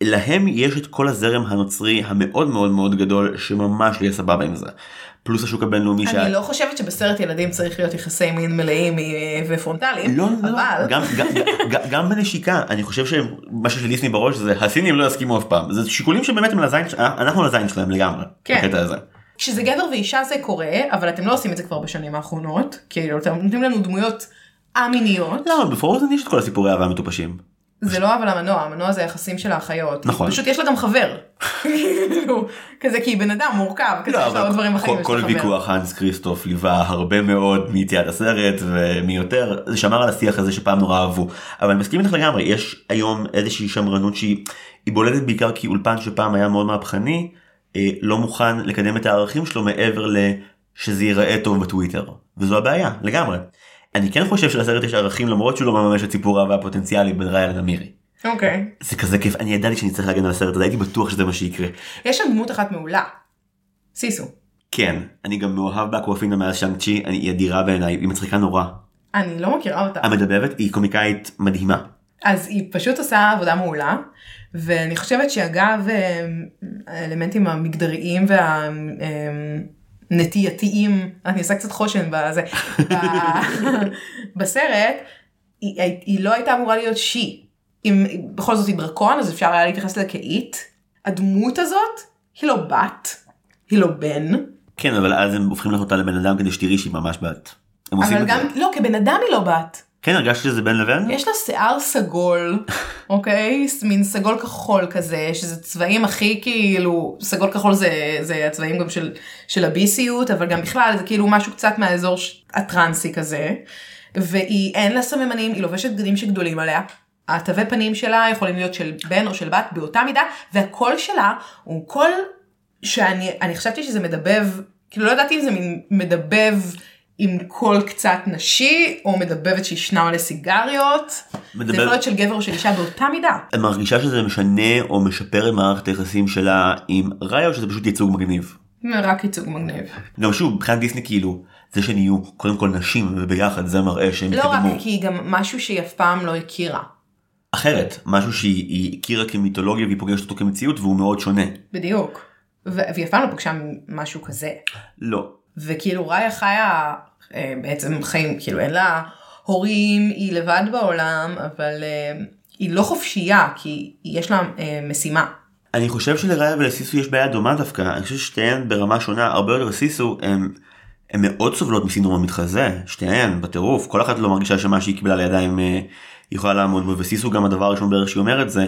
להם יש את כל הזרם הנוצרי המאוד מאוד מאוד גדול שממש יהיה סבבה עם זה. פלוס השוק הבינלאומי אני לא חושבת שבסרט ילדים צריך להיות יחסי מין מלאים ופרונטליים, לא, לא, אבל גם, גם, גם, גם בנשיקה אני חושב שמה שיש לדיסני בראש זה הסינים לא יסכימו אף פעם זה שיקולים שבאמת הם על הזין אנחנו על הזין שלהם לגמרי. כן. בקטע הזה. כשזה גבר ואישה זה קורה, אבל אתם לא עושים את זה כבר בשנים האחרונות, כאילו אתם נותנים לנו דמויות א-מיניות, לא בפרוזן יש את כל הסיפורי אהבה המטופשים. זה לא אבל המנוע, המנוע זה היחסים של האחיות, נכון. פשוט יש לה גם חבר, כאילו, כזה כי היא בן אדם מורכב, כזה יש לה עוד דברים אחרים, כל. ויכוח האנס כריסטוף ליווה הרבה מאוד מיציאת הסרט ומיותר זה שמר על השיח הזה שפעם נורא אהבו אבל אני מסכים איתך לגמרי יש היום איזושהי שמרנות שהיא היא בולטת בעיקר כי אולפן שפעם היה מאוד מהפכני אה, לא מוכן לקדם את הערכים שלו מעבר לשזה ייראה טוב בטוויטר וזו הבעיה לגמרי. אני כן חושב שלסרט יש ערכים למרות שהוא לא מממש את סיפור האהבה הפוטנציאלי בין ראיה לנמירי. אוקיי, זה כזה כיף אני ידעתי שאני צריך להגן על הסרט הזה הייתי בטוח שזה מה שיקרה. יש שם דמות אחת מעולה, סיסו. כן, אני גם מאוהב באקוואפינה מאז שאנג צ'י, אני- היא אדירה בעיניי, היא מצחיקה נורא. אני לא מכירה אותה. המדבבת היא קומיקאית מדהימה. אז היא פשוט עושה עבודה מעולה, ואני חושבת שאגב אה, האלמנטים המגדריים והנטייתיים, אני עושה קצת חושן בזה, בסרט, היא, היא לא הייתה אמורה להיות שי. אם בכל זאת היא דרקון אז אפשר היה להתייחס אליה כאית. הדמות הזאת היא לא בת, היא לא בן, כן, אבל אז הם הופכים לך אותה לבן אדם כדי שתראי שהיא ממש בת. הם עושים אבל את גם, זה. לא, כבן אדם היא לא בת. כן, הרגשת שזה בין לבין? יש לה שיער סגול, אוקיי? מין סגול כחול כזה, שזה צבעים הכי כאילו, סגול כחול זה, זה הצבעים גם של, של הביסיות, אבל גם בכלל זה כאילו משהו קצת מהאזור הטרנסי כזה. והיא אין לה סממנים, היא לובשת בגדים שגדולים עליה. התווי פנים שלה יכולים להיות של בן או של בת באותה מידה, והקול שלה הוא קול שאני אני חשבתי שזה מדבב, כאילו לא ידעתי אם זה מדבב עם קול קצת נשי, או מדבבת שישנה מלא סיגריות. זה מדבב- יכול להיות של גבר או של אישה באותה מידה. את מרגישה שזה משנה או משפר את מערכת היחסים שלה עם ריה או שזה פשוט ייצוג מגניב? רק ייצוג מגניב. גם שוב, מבחינת דיסני כאילו, זה שהן יהיו קודם כל נשים וביחד זה מראה שהם לא רק התקדמו. כי היא גם משהו שהיא אף פעם לא הכירה. אחרת, משהו שהיא היא הכירה כמיתולוגיה והיא פוגשת אותו כמציאות והוא מאוד שונה. בדיוק. והיא אף פעם לא פגשה משהו כזה. לא. וכאילו ראיה חיה אה, בעצם חיים, כאילו אין לה הורים, היא לבד בעולם, אבל אה, היא לא חופשייה, כי יש לה אה, משימה. אני חושב שלראיה ולסיסו יש בעיה דומה דווקא, אני חושב ששתיהן ברמה שונה, הרבה יותר סיסו הם, הם מאוד סובלות מסינדרום המתחזה, שתיהן בטירוף, כל אחת לא מרגישה שמה שהיא קיבלה לידיים אה, יכולה לעמוד בו, וסיסו גם הדבר הראשון בערך שהיא אומרת זה,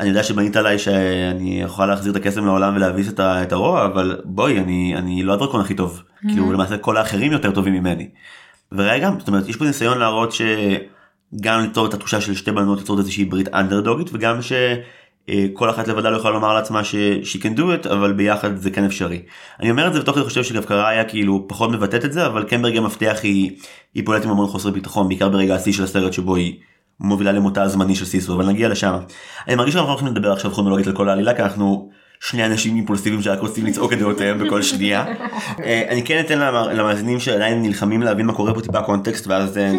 אני יודע שבנית עליי שאני יכולה להחזיר את הקסם לעולם ולהביס את, ה, את הרוע, אבל בואי, אני, אני לא הדרקון הכי טוב, כאילו למעשה כל האחרים יותר טובים ממני. וראיה גם, זאת אומרת, יש פה ניסיון להראות שגם ליצור את התחושה של שתי בנות ליצור איזושהי ברית אנדרדוגית, וגם ש... אה, אחת לבדה לא יכולה לומר לעצמה ש- she can do it אבל ביחד זה כן אפשרי. אני אומר את זה ותוך כדי חושב שדווקא ראיה כאילו פחות מבטאת את זה אבל כן ברגע מפתח היא היא פועלת עם המון חוסר ביטחון בעיקר ברגע השיא של הסרט שבו היא מובילה למותה הזמני של סיסו אבל נגיע לשם. אני מרגיש שאנחנו הולכים לדבר עכשיו כרונולוגית על כל העלילה כי אנחנו שני אנשים אימפולסיביים שרק רוצים לצעוק את דעותיהם בכל שנייה. אה, אני כן אתן למ- למאזינים שעדיין נלחמים להבין מה קורה פה טיפה קונטקסט ואז אה,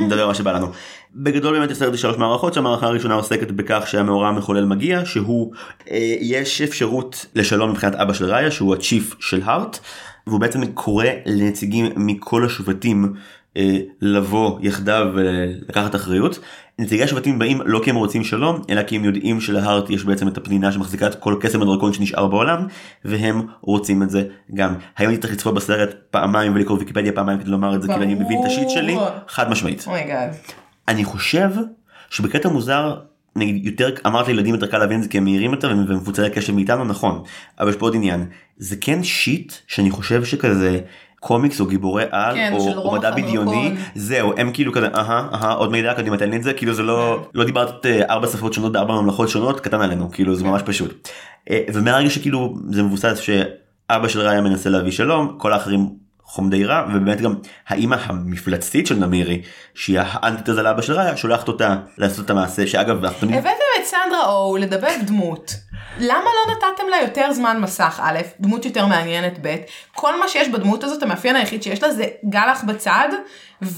נדבר מה שבא לנו. בגדול באמת יש שלוש מערכות שהמערכה הראשונה עוסקת בכך שהמאורע המחולל מגיע שהוא אה, יש אפשרות לשלום מבחינת אבא של ראיה שהוא הצ'יף של הארט והוא בעצם קורא לנציגים מכל השבטים לבוא יחדיו ולקחת אחריות. נציגי השבטים באים לא כי הם רוצים שלום אלא כי הם יודעים שלהארט יש בעצם את הפנינה שמחזיקה את כל קסם הדרקון שנשאר בעולם והם רוצים את זה גם. היום אני צריך לצפות בסרט פעמיים ולקרוא ויקיפדיה פעמיים כדי לומר את זה כי אני מבין את השיט שלי. חד משמעית. oh my god. אני חושב שבקטע מוזר נגיד יותר אמרת לילדים יותר קל להבין את זה כי הם מהירים יותר ומפוצלי קשב מאיתנו נכון אבל יש פה עוד עניין זה כן shit שאני חושב שכזה קומיקס או גיבורי על כן, או, או מדע. בדיוני זהו הם כאילו כזה אהה אהה עוד מידע קדימה תן לי את זה כאילו זה לא לא דיברת אה, ארבע שפות שונות בארבע ממלכות שונות קטן עלינו כאילו זה ממש פשוט. אה, ומהרגע שכאילו זה מבוסס שאבא של ריה מנסה להביא שלום כל האחרים קומנדרה ובאמת גם האימא המפלצתית של נמירי שהיא האנטית לאבא של ראיה שולחת אותה לעשות את המעשה שאגב הבאתם את סנדרה או לדבב דמות. למה לא נתתם לה יותר זמן מסך א', דמות יותר מעניינת ב', כל מה שיש בדמות הזאת המאפיין היחיד שיש לה זה גלח בצד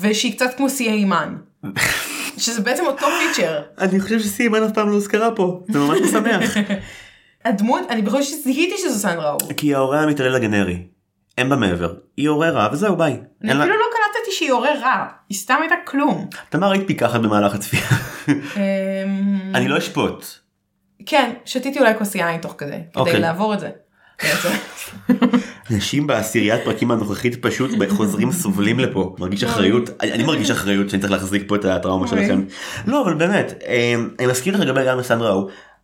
ושהיא קצת כמו סי אימן. שזה בעצם אותו פיצ'ר. אני חושב שסיימן אף פעם לא הוזכרה פה זה ממש משמח הדמות, אני בכל זאת זיהיתי שזו סנדרה או. כי ההורה המתעלל הגנרי אין בה מעבר היא הורה רע וזהו ביי. אני אין לה- אפילו לא קלטתי שהיא הורה רע, היא סתם הייתה כלום. תמר היית פיקחת במהלך הצפייה אמ, אני לא אשפוט. כן, שתיתי אולי כוס יין תוך כדי, כדי אוקיי. לעבור את זה. אנשים בעשיריית פרקים הנוכחית פשוט חוזרים סובלים לפה מרגיש אחריות אני מרגיש אחריות שאני צריך להחזיק פה את הטראומה. שלכם לא אבל באמת אה, אני מסכים לך לגבי גם סנדרה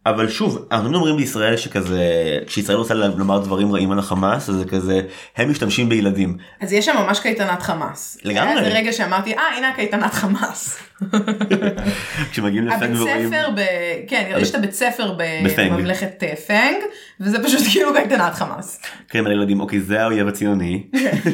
אבל שוב אנחנו אומרים בישראל שכזה כשישראל רוצה לומר דברים רעים על החמאס אז זה כזה הם משתמשים בילדים אז יש שם ממש קייטנת חמאס. לגמרי. היה איזה רגע שאמרתי, אה הנה הקייטנת חמאס. כשמגיעים לפנג הבית ורואים ספר, ב... כן, יש את הבית ספר. בממלכת אה, פנג, וזה פשוט כאילו קייטנת חמאס. כן על ילדים אוקיי זה האויב הציוני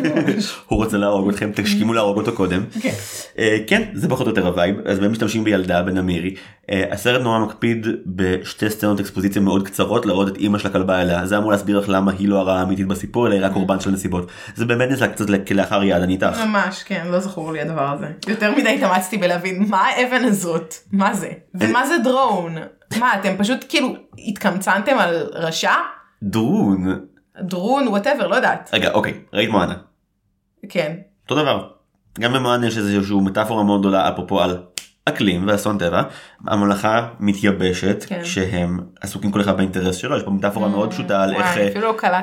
הוא רוצה להרוג אתכם תשכים להרוג אותו קודם כן. אה, כן זה פחות או יותר ה vibe אז הם משתמשים בילדה בנמירי אה, הסרט נורא מקפיד בשתי סצנות אקספוזיציה מאוד קצרות להראות את אימא של הכלבה זה אמור להסביר לך למה היא לא הרעה האמיתית בסיפור אלא היא רק קורבן של נסיבות זה באמת נעשה קצת כלאחר יד אני איתך ממש, כן, לא זכור לי הדבר הזה. יותר מדי התאמצתי בלהבין מה האבן הזאת, מה זה, ומה זה דרון. מה, אתם פשוט כאילו התקמצנתם על רשע? דרון דרון, whatever, לא יודעת. רגע אוקיי ראית מואנה כן. אותו דבר גם במואנה יש איזשהו מטאפורה מאוד גדולה אפרופו על אקלים ואסון טבע הממלכה מתייבשת כן. כשהם עסוקים כל אחד באינטרס שלו יש פה מטאפורה מאוד פשוטה על איך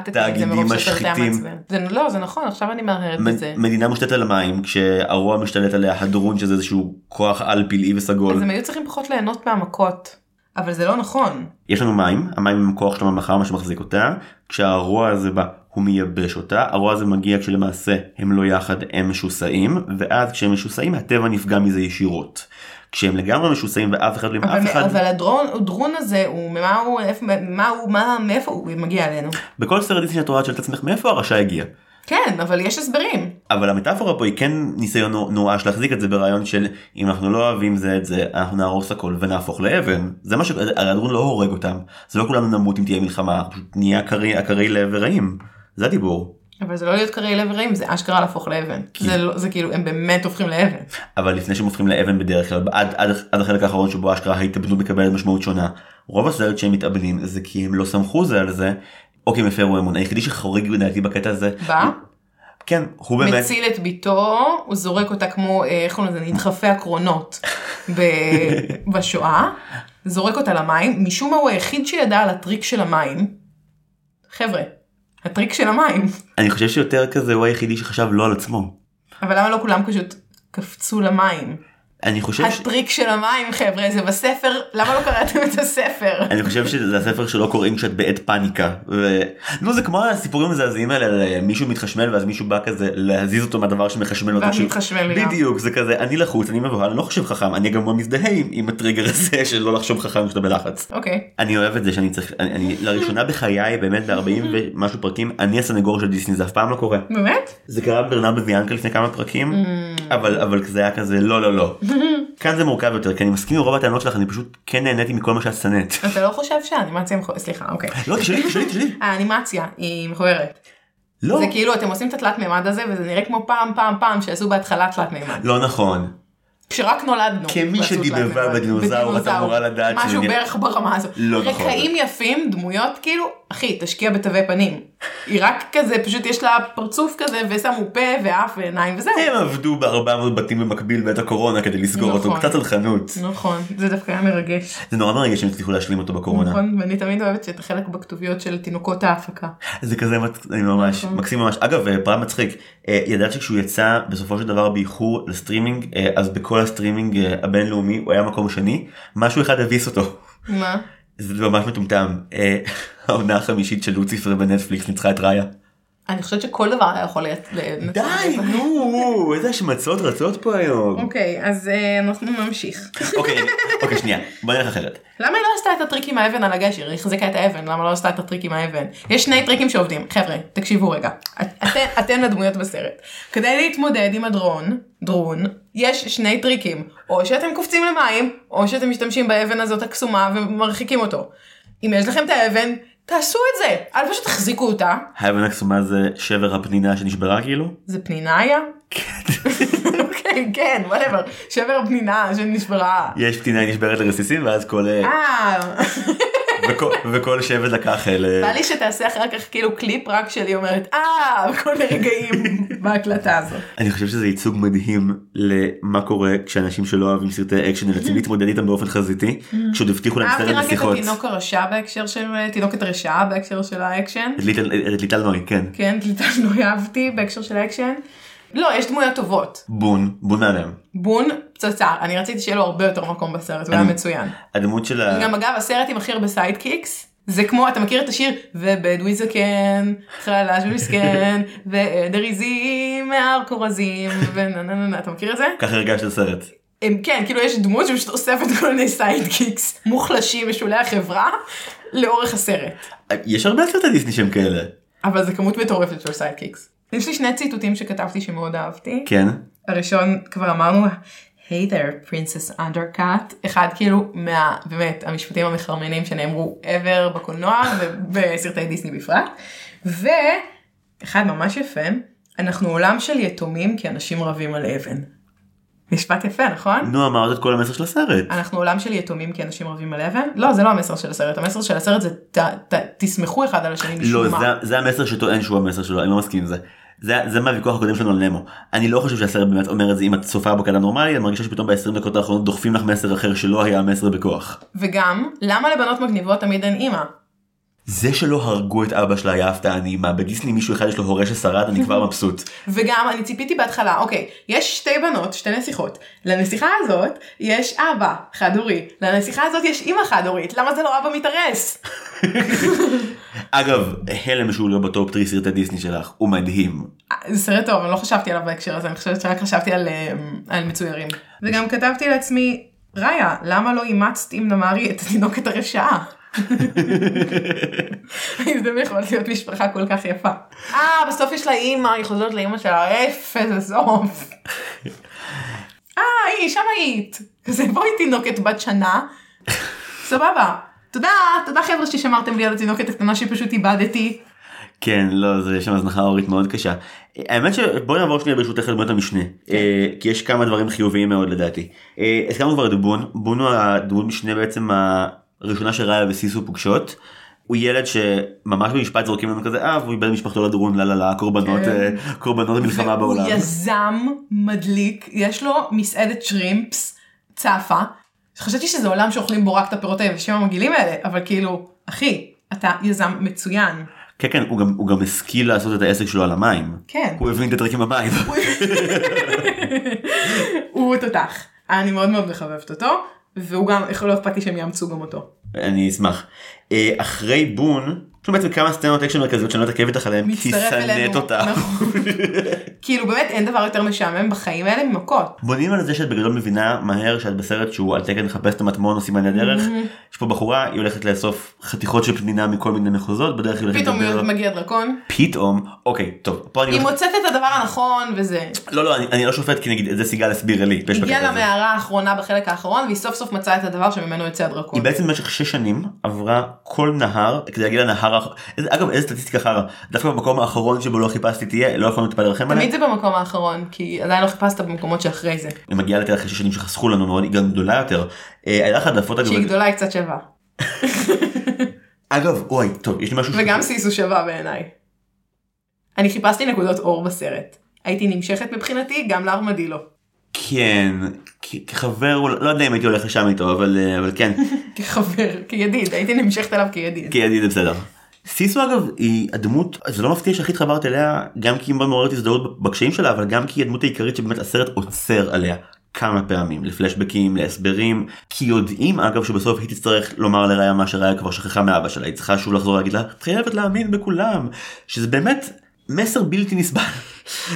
את זה תאגידים משחיתים. זה- לא, זה נכון, עכשיו אני מהרהרת מ- בזה. מדינה מושתתת על המים כשהרוע משתלט עליה הדרון שזה איזשהו כוח על פלאי וסגול אז הם היו צריכים פחות ליהנות מהמכות. אבל זה לא נכון. יש לנו מים המים הם כוח של הממלכה מה שמחזיק אותה כשהרוע הזה בא הוא מייבש אותה הרוע הזה מגיע כשלמעשה הם לא יחד הם משוסעים ואז כשהם משוסעים הטבע נפגע מזה ישירות. כשהם לגמרי משוסעים ואף אחד לא עם אף אחד אבל הדרון, הדרון הזה, הוא, ממה הוא, מה הוא, מה, מאיפה הוא מגיע אלינו? בכל סרט דיסני את רואה את שואלת עצמך מאיפה הרשע הגיע. כן, אבל יש הסברים. אבל המטאפורה פה היא כן ניסיון נו- נואש להחזיק את זה ברעיון של אם אנחנו לא אוהבים זה את זה אנחנו נהרוס הכל ונהפוך לאבן זה מה ש... הרי הדרון לא הורג אותם זה לא כולנו נמות אם תהיה מלחמה פשוט נהיה עקרי לב ורעים זה הדיבור אבל זה לא להיות קרי לב רעים, זה אשכרה להפוך לאבן. זה, לא, זה כאילו, הם באמת הופכים לאבן. אבל לפני שהם הופכים לאבן בדרך כלל עד, עד, עד החלק האחרון שבו אשכרה ההתאבדות מקבלת משמעות שונה רוב הסרט שהם מתאבדים זה כי הם לא סמכו זה על זה או כי הם הפרו אמון היחידי שחורג לדעתי בקטע הזה בא, כן הוא באמת מציל את ביתו, הוא זורק אותה כמו, אה, איך קוראים לזה, נדחפי הקרונות ב- בשואה, זורק אותה למים, משום מה הוא היחיד שידע על הטריק של המים. חבר'ה, הטריק של המים. אני חושב שיותר כזה הוא היחידי שחשב לא על עצמו אבל למה לא כולם פשוט קפצו למים? אני חושב ש... הטריק של המים חבר'ה זה בספר, למה לא קראתם את הספר? אני חושב שזה הספר שלא קוראים כשאת בעת פאניקה. ו... נו זה כמו הסיפורים המזעזעים האלה על אה, מישהו מתחשמל ואז מישהו בא כזה להזיז אותו מהדבר שמחשמל אותו. ואז מתחשמל לגמרי. בדיוק זה כזה אני לחוץ אני מבוהל אני לא חושב חכם אני גם מזדהה עם, עם הטריגר הזה של לא לחשוב חכם כשאתה בלחץ. אוקיי. אני אוהב את זה שאני צריך אני, אני לראשונה בחיי באמת ב-40 ומשהו פרקים אני הסנגור של דיסני זה אף פעם לא קורה. באמת? זה קרה בברנרד בביאנקה לפני כמה פרקים אבל אבל זה היה כזה לא לא לא. כאן זה מורכב יותר כי אני מסכים עם רוב הטענות שלך אני פשוט כן נהניתי מכל מה שאת שנאת. אתה לא חושב שהאנימציה מכוערת? סליחה, אוקיי. לא תשאלי תשאלי תשאלי. האנימציה היא מכוערת. לא. זה כאילו אתם עושים את התלת מימד הזה וזה נראה כמו פעם פעם פעם שעשו בהתחלה תלת מימד. לא נכון. כשרק נולדנו. כמי שדיבבה. בדינוזאור, את אמורה לדעת משהו בערך ברמה הזו. לא נכון. רקעים יפים, דמויות כאילו, אחי, תשקיע בתווי פנים. היא רק כזה, פשוט יש לה פרצוף כזה ושמו פה ואף ועיניים וזהו. הם עבדו ב-400 בתים במקביל בעת הקורונה כדי לסגור אותו נכון. קצת אלכנות. נכון, זה דווקא היה מרגש. זה נורא מרגש שהם הצליחו להשלים אותו בקורונה. נכון, ואני תמיד אוהבת שאת החלק בכתוביות של תינוקות ההפקה. זה כזה ממש נכון. מקסים ממש אגב אה, פרט מצחיק אה, ידעת שכשהוא יצא בסופו של דבר באיחור לסטרימינג אה, אז בכל הסטרימינג הבינלאומי הוא היה מקום שני משהו אחד הביס אותו. מה? זה ממש מטומטם אה, העונה החמישית של לוציפר בנטפליקס ניצחה את ראיה. אני חושבת שכל דבר היה יכול לנצח. די, נו, איזה השמצות רצות פה היום. אוקיי, אז אה, אנחנו נמשיך. אוקיי, אוקיי, שנייה, בוא נלך אחרת. למה היא לא עשתה את הטריק עם האבן על הגשר? היא החזיקה את האבן, למה לא עשתה את הטריק עם האבן? יש שני טריקים שעובדים. חבר'ה, תקשיבו רגע. את- אתן- אתן הדמויות בסרט. כדי להתמודד עם הדרון, דרון, יש שני טריקים. או שאתם קופצים למים, או שאתם משתמשים באבן הזאת הקסומה ומרחיקים אותו. אם יש לכם את האבן, תעשו את זה. אל פשוט תחזיקו אותה. האבן הקסומה זה שבר הפנינה שנשברה כאילו? זה פנינה היה? כן, כן, whatever. שבר הפנינה שנשברה. יש פנינה נשברת לרסיסים ואז כל אה, אה, וכל- שבט לקח אל... בא לי שתעשה אחר כך כאילו קליפ רק שלי אומרת אה בכל מיני רגעים בהקלטה הזאת. אני חושב שזה ייצוג מדהים למה קורה כשאנשים שלא אוהבים סרטי אקשן נאלצים להתמודד איתם באופן חזיתי כשעוד הבטיחו להם אהבתי סרט רק את בשיחות. התינוק הרשע בהקשר של תינוקת הרשעה בהקשר של האקשן. את ליטל- ליטל נוי כן. כן, קליטה לא אהבתי בהקשר של האקשן. לא, יש דמויות טובות. בון בון מהמם. בון פצצה, אני רציתי שיהיה לו הרבה יותר מקום בסרט, הוא היה מצוין. הדמות של ה... גם אגב הסרט עם הכי הרבה sidekicks. זה כמו אתה מכיר את השיר ובדואי זקן חלש ומסכן ועדר עיזים מהר כרוזים ונה נה נה נה אתה מכיר את זה? ככה הרגשת את הסרט. הם, כן כאילו יש דמות שפשוט אוספת כל מיני sidekicks מוחלשים משולי החברה לאורך הסרט. יש הרבה סרטי דיסני שהם כאלה. אבל זה כמות מטורפת של sidekicks. יש לי שני ציטוטים שכתבתי שמאוד אהבתי. כן. הראשון כבר אמרנו hey there princess undercut אחד כאילו מה באמת המשפטים המחרמנים שנאמרו ever בקולנוע ובסרטי דיסני בפרט. ואחד ממש יפה אנחנו עולם של יתומים כי אנשים רבים על אבן. משפט יפה נכון? נו אמרת את כל המסר של הסרט. אנחנו עולם של יתומים כי אנשים רבים על אבן? לא זה לא המסר של הסרט המסר של הסרט זה ת, ת, תסמכו אחד על השני משום לא מה. זה- זה המסר שטוען שהוא המסר שלו אני לא מסכים עם זה. זה זה מהוויכוח הקודם שלנו על נמו. אני לא חושב שהסרט באמת אומר את זה אם את צופה כאדם נורמלי אני מרגישה שפתאום ב-20 דקות האחרונות דוחפים לך מסר אחר שלא היה המסר בכוח. וגם למה לבנות מגניבות תמיד אין אימא? זה שלא הרגו את אבא שלה היה הפתעה נעימה בדיסני מישהו אחד יש לו הורה ששרד אני כבר מבסוט. וגם אני ציפיתי בהתחלה אוקיי יש שתי בנות שתי נסיכות לנסיכה הזאת יש אבא חד הורי לנסיכה הזאת יש אימא חד הורית למה זה לא אבא מתארס אגב הלם שהוא לא בטופ 3 סרטי דיסני שלך הוא מדהים. זה סרט טוב אני לא חשבתי עליו בהקשר הזה אני חושבת שרק חשבתי על, אה, על מצוירים וגם כתבתי לעצמי ראיה למה לא אימצת עם נמרי את התינוקת הרשעה. זה יכול להיות משפחה כל כך יפה. אה בסוף יש לה אימא היא חוזרת לאימא שלה אפס סוף. אה היא שם היית. כזה בואי תינוקת בת שנה. סבבה. תודה תודה חבר'ה ששמרתם לי על התינוקת הקטנה שפשוט איבדתי. כן לא זה שם הזנחה הורית מאוד קשה. האמת שבואי נעבור שנייה ברשותך לדמות המשנה אה, כי יש כמה דברים חיוביים מאוד לדעתי. אה, הזכרנו כבר את בון בון הוא הדמות משנה בעצם הראשונה שראיה וסיסו פוגשות. הוא ילד שממש במשפט זורקים לנו כזה אה והוא איבד משפחתו לדרון לה לה לה קורבנות כן. אה, קורבנות מלחמה בעולם. הוא יזם מדליק, יש לו מסעדת שרימפס צפה. חשבתי שזה עולם שאוכלים בו רק את הפירות היבשים המגעילים האלה, אבל כאילו, אחי, אתה יזם מצוין. כן כן הוא גם הוא גם השכיל לעשות את העסק שלו על המים. כן. הוא הבין את הטריקים במים. הוא תותח. אני מאוד מאוד מחבבת אותו, והוא גם, לא אכפת לי שהם יאמצו גם אותו. אני אשמח. אה, אחרי בון, יש לנו בעצם כמה סצנות אקשן מרכזיות שאני לא אתעכב איתך עליהן, כי. שנאת אותה. נכון. כאילו באמת אין דבר יותר משעמם בחיים האלה ממכות. בונים על זה שאת בגדול מבינה מהר שאת בסרט שהוא על תקן לחפש את המטמון או סימני הדרך. יש פה בחורה היא הולכת לאסוף חתיכות של פנינה מכל מיני מחוזות בדרך היא הולכת פתאום. מגיע דרקון, פתאום אוקיי טוב היא מוצאת את הדבר הנכון וזה. לא לא אני- לא שופט כי נגיד את זה סיגל הסבירה לי. הגיעה. למערה האחרונה בחלק האחרון והיא סוף סוף מצאה את הדבר שממנו יוצא הדרקון. היא בעצם במשך שש שנים עברה כל נהר כדי להגיע לנהר איזה- אגב איזה סטטיסטיקה חרא דווקא במקום האחרון שבו לא חיפשתי תהיה לא יכולנו טיפה לרחם עליה. תמיד זה במקום האחרון כי עדיין לא חיפשת במקומות שאחרי זה. היא מגיעה לתל אחרי שש שנים שחסכו לנו מאוד היא גם גדולה יותר. אה, היה לך העדפות אגב. שהיא גדולה היא קצת שווה. אגב אוי טוב יש לי משהו. וגם סיסו שווה בעיניי. אני חיפשתי נקודות אור בסרט. הייתי נמשכת מבחינתי גם לארמדילו. כן כ- כחבר לא יודע אם הייתי הולך לשם איתו אבל אה, אבל כן כחבר, כידיד, הייתי נמשכת אליו כידיד. כידיד זה בסדר. סיסו אגב היא הדמות זה לא מפתיע שהכי התחברת אליה גם כי היא מאוד מעוררת הזדהות בקשיים שלה אבל גם כי היא הדמות העיקרית שבאמת הסרט עוצר עליה כמה פעמים לפלשבקים להסברים כי יודעים אגב שבסוף היא תצטרך לומר לראיה מה שראיה כבר שכחה מאבא שלה היא צריכה שוב לחזור להגיד לה את חייבת להאמין בכולם שזה באמת מסר בלתי נסבל.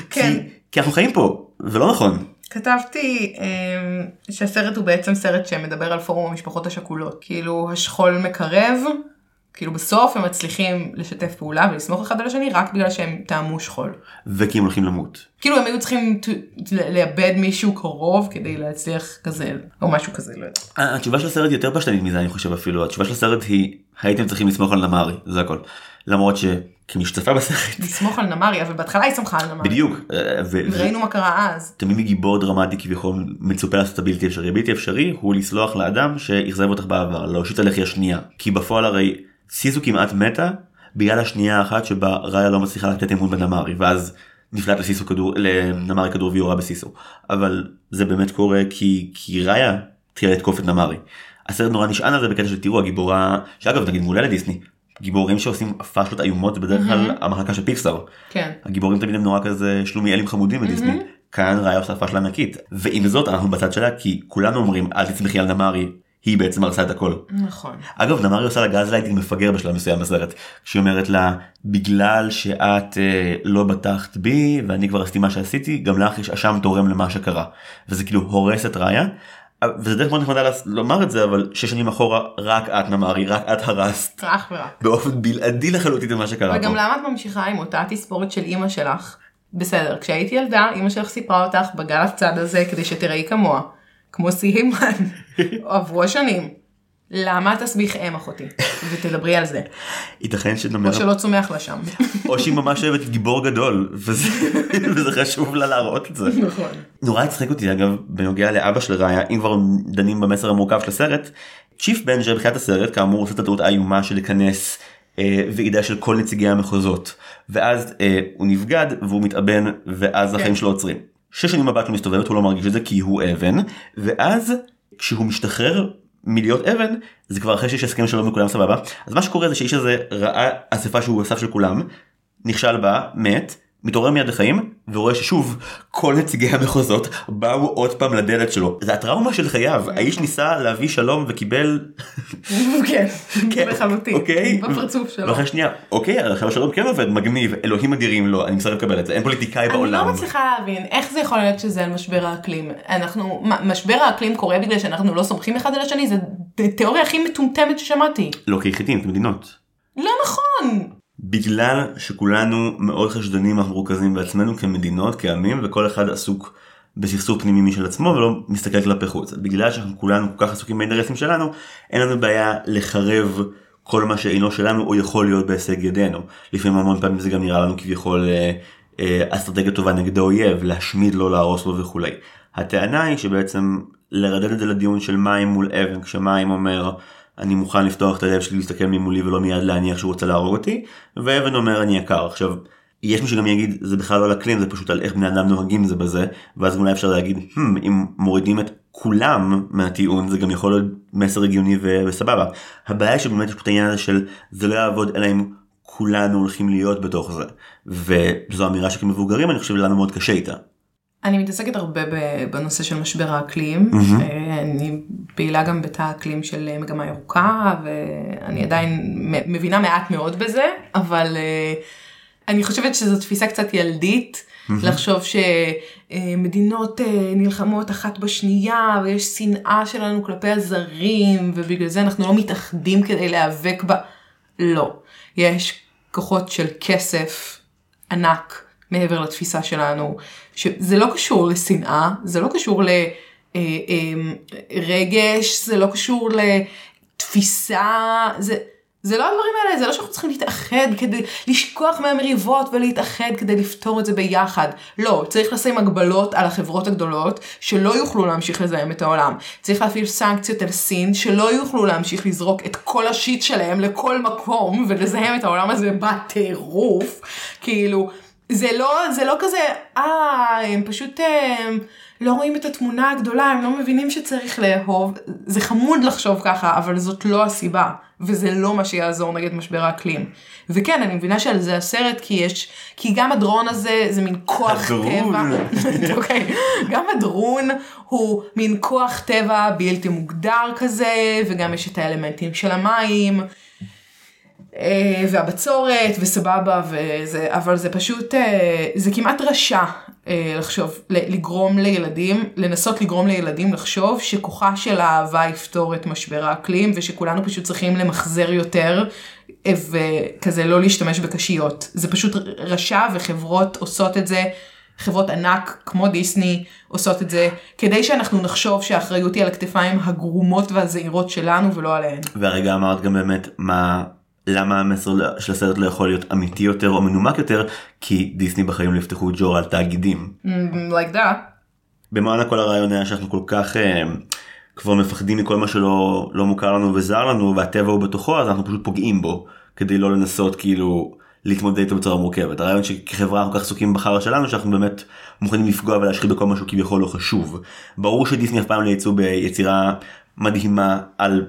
כן. כי, כי אנחנו חיים פה, ולא נכון. כתבתי אה, שהסרט הוא בעצם סרט שמדבר על פורום המשפחות השכולות. כאילו השכול מקרב, כאילו בסוף הם מצליחים לשתף פעולה ולסמוך אחד על השני רק בגלל שהם טעמו שכול. וכי הם הולכים למות. כאילו הם היו צריכים לאבד מישהו קרוב כדי להצליח כזה, או משהו כזה, לא יודעת. התשובה של הסרט יותר פשטנית מזה אני חושב אפילו התשובה של הסרט היא הייתם צריכים לסמוך על נמרי זה הכל למרות שכמשתתפה בסרט לסמוך על נמרי, אבל בהתחלה היא סמכה על נמרי. בדיוק אה, ו- וראינו מה קרה אז. תמיד מגיבור דרמטי כביכול מצופה לעשות את הבלתי אפשרי בלתי אפשרי הוא לסלוח לאדם שאכזב אותך בעבר להושיט הלחי השנייה כי בפועל הרי סיזו כמעט מתה בגלל השנייה האחת שבה ראיה לא מצליחה לתת אמון בנמרי ואז נפלט לסיסו כדור לנמרי כדור ויורה בסיסו אבל זה באמת קורה כי כי ראיה תהיה לתקוף את נמרי. הסרט נורא נשען על זה בקטע של תראו הגיבורה שאגב נגיד מעולה לדיסני גיבורים שעושים פאשלות איומות זה בדרך כלל המחלקה של פיקסאר. כן. הגיבורים תמיד הם נורא כזה שלומיאלים חמודים בדיסני. כאן ראיה עושה פאשלה ענקית. ועם זאת אנחנו בצד שלה כי כולנו אומרים אל תסמכי על נמרי היא בעצם הרסה את הכל. נכון. אגב נמרי עושה לה גזלייטינג מפגר בשלב מסוים בסרט. כשהיא אומרת לה בגלל שאת אה, לא בטחת בי ואני כבר עשיתי מה שעשיתי גם לך יש אשם תורם למה שקרה. וזה כאילו הורס את ראיה. וזה דרך מאוד נחמדה לומר את זה אבל שש שנים אחורה רק את נמרי רק את הרסת אך ורק. באופן בלעדי לחלוטין את מה שקרה פה. וגם למה את ממשיכה עם אותה תספורת של אימא שלך? בסדר, כשהייתי ילדה, אימא שלך סיפרה אותך בגל הצד הזה כדי שתראי כמוה. כמו סיימן. עברו השנים. למה תסביך אם אחותי? ותדברי על זה. ייתכן שנאמר או שלא צומח לה שם. או שהיא ממש אוהבת גיבור גדול וזה, וזה חשוב לה להראות את זה. נכון. נורא הצחיק אותי אגב בנוגע לאבא של ראיה אם כבר דנים במסר המורכב של הסרט. chief בנג'ה בתחילת הסרט כאמור עושה את הטעות האיומה של לכנס אה, ועידה של כל נציגי המחוזות ואז אה, הוא נבגד והוא מתאבן ואז החיים שלו עוצרים. שש שנים הבת שלו מסתובבת הוא לא מרגיש את זה כי הוא אבן ואז כשהוא משתחרר מלהיות אבן זה כבר אחרי שיש הסכם שלום וכולם סבבה. אז מה שקורה זה שהאיש הזה ראה אספה שהוא אסף של כולם נכשל בה מת מתעורר מיד לחיים ורואה ששוב כל נציגי המחוזות באו עוד פעם לדלת שלו זה הטראומה של חייו האיש ניסה להביא שלום וקיבל כן. כן, לחלוטין. אוקיי בפרצוף שלו. ואחרי שנייה אוקיי עכשיו השלום כן עובד מגניב אלוהים אדירים לו אני מסרב לקבל את זה אין פוליטיקאי אני בעולם. לא מצליחה להבין איך זה יכול להיות שזה על משבר האקלים. אנחנו, משבר האקלים קורה בגלל שאנחנו לא סומכים אחד על השני, זה תיאוריה הכי מטומטמת ששמעתי. לא כיחידים כמדינות. לא נכון. בגלל שכולנו מאוד חשדנים אנחנו מרוכזים בעצמנו כמדינות כעמים וכל אחד עסוק בסכסוך פנימי משל עצמו ולא מסתכל כלפי חוץ בגלל שאנחנו כולנו כל כך עסוקים באינטרסים שלנו אין לנו בעיה לחרב כל מה שאינו שלנו או יכול להיות בהישג ידינו לפעמים המון פעמים זה גם נראה לנו כביכול אה, אה, אסטרטגיה טובה נגד האויב להשמיד לו להרוס לו וכולי. הטענה היא שבעצם לרדד את זה לדיון של מים מול אבן כשמים אומר אני מוכן לפתוח את הלב שלי להסתכל ממולי ולא מיד להניח שהוא רוצה להרוג אותי ואבן אומר אני יקר עכשיו יש מי שגם יגיד זה בכלל לא על אקלים זה פשוט על איך בני אדם נוהגים זה בזה ואז אולי אפשר להגיד hmm, אם מורידים את כולם מהטיעון זה גם יכול להיות מסר הגיוני ו- וסבבה. הבעיה שבאמת יש פה את העניין הזה של זה לא יעבוד אלא אם כולנו הולכים להיות בתוך זה וזו אמירה שכמבוגרים אני חושב לנו מאוד קשה איתה. אני מתעסקת הרבה בנושא של משבר האקלים. אה, אני פעילה גם בתא האקלים של אה, מגמה ירוקה ואני עדיין מבינה מעט מאוד בזה, אבל אה, אני חושבת שזו תפיסה קצת ילדית. לחשוב שמדינות נלחמות אחת בשנייה ויש שנאה שלנו כלפי הזרים ובגלל זה אנחנו לא מתאחדים כדי להיאבק בה. לא. יש כוחות של כסף ענק מעבר לתפיסה שלנו, שזה לא קשור לשנאה, זה לא קשור לרגש, זה לא קשור לתפיסה, זה, זה לא הדברים האלה, זה לא שאנחנו צריכים להתאחד כדי לשכוח מהמריבות ולהתאחד כדי לפתור את זה ביחד. לא, צריך לשים הגבלות על החברות הגדולות שלא יוכלו להמשיך לזהם את העולם. צריך להפעיל סנקציות על סין שלא יוכלו להמשיך לזרוק את כל השיט שלהם לכל מקום ולזהם את העולם הזה בטירוף. כאילו, זה לא, זה לא כזה, אה, הם פשוט אה, לא רואים את התמונה הגדולה, הם לא מבינים שצריך לאהוב. זה חמוד לחשוב ככה, אבל זאת לא הסיבה, וזה לא מה שיעזור נגד משבר האקלים. וכן, אני מבינה שעל זה הסרט, כי יש, כי גם הדרון הזה זה מין כוח הדרון. טבע. אוקיי, גם הדרון הוא מין כוח טבע בלתי מוגדר כזה, וגם יש את האלמנטים של המים. אה, והבצורת וסבבה וזה אבל זה פשוט אה, זה כמעט רשע אה, לחשוב לגרום לילדים לנסות לגרום לילדים לחשוב שכוחה של האהבה יפתור את משבר האקלים ושכולנו פשוט צריכים למחזר יותר וכזה לא להשתמש בקשיות זה פשוט רשע וחברות עושות את זה. חברות ענק כמו דיסני עושות את זה כדי שאנחנו נחשוב שהאחריות היא על הכתפיים הגרומות והזהירות שלנו ולא עליהן. והרגע אמרת גם באמת מה למה המסר של הסרט לא יכול להיות אמיתי יותר או מנומק יותר כי דיסני בחיים לא יפתחו ג'ור על תאגידים. Mm, like that. במענה כל הרעיון היה שאנחנו כל כך אה, כבר מפחדים מכל מה שלא לא מוכר לנו וזר לנו והטבע הוא בתוכו אז אנחנו פשוט פוגעים בו כדי לא לנסות כאילו להתמודד איתו בצורה מורכבת הרעיון שכחברה אנחנו כך עסוקים בחרא שלנו שאנחנו באמת מוכנים לפגוע ולהשחית בכל משהו כביכול לא חשוב. ברור שדיסני אף פעם לא יצאו ביצירה מדהימה על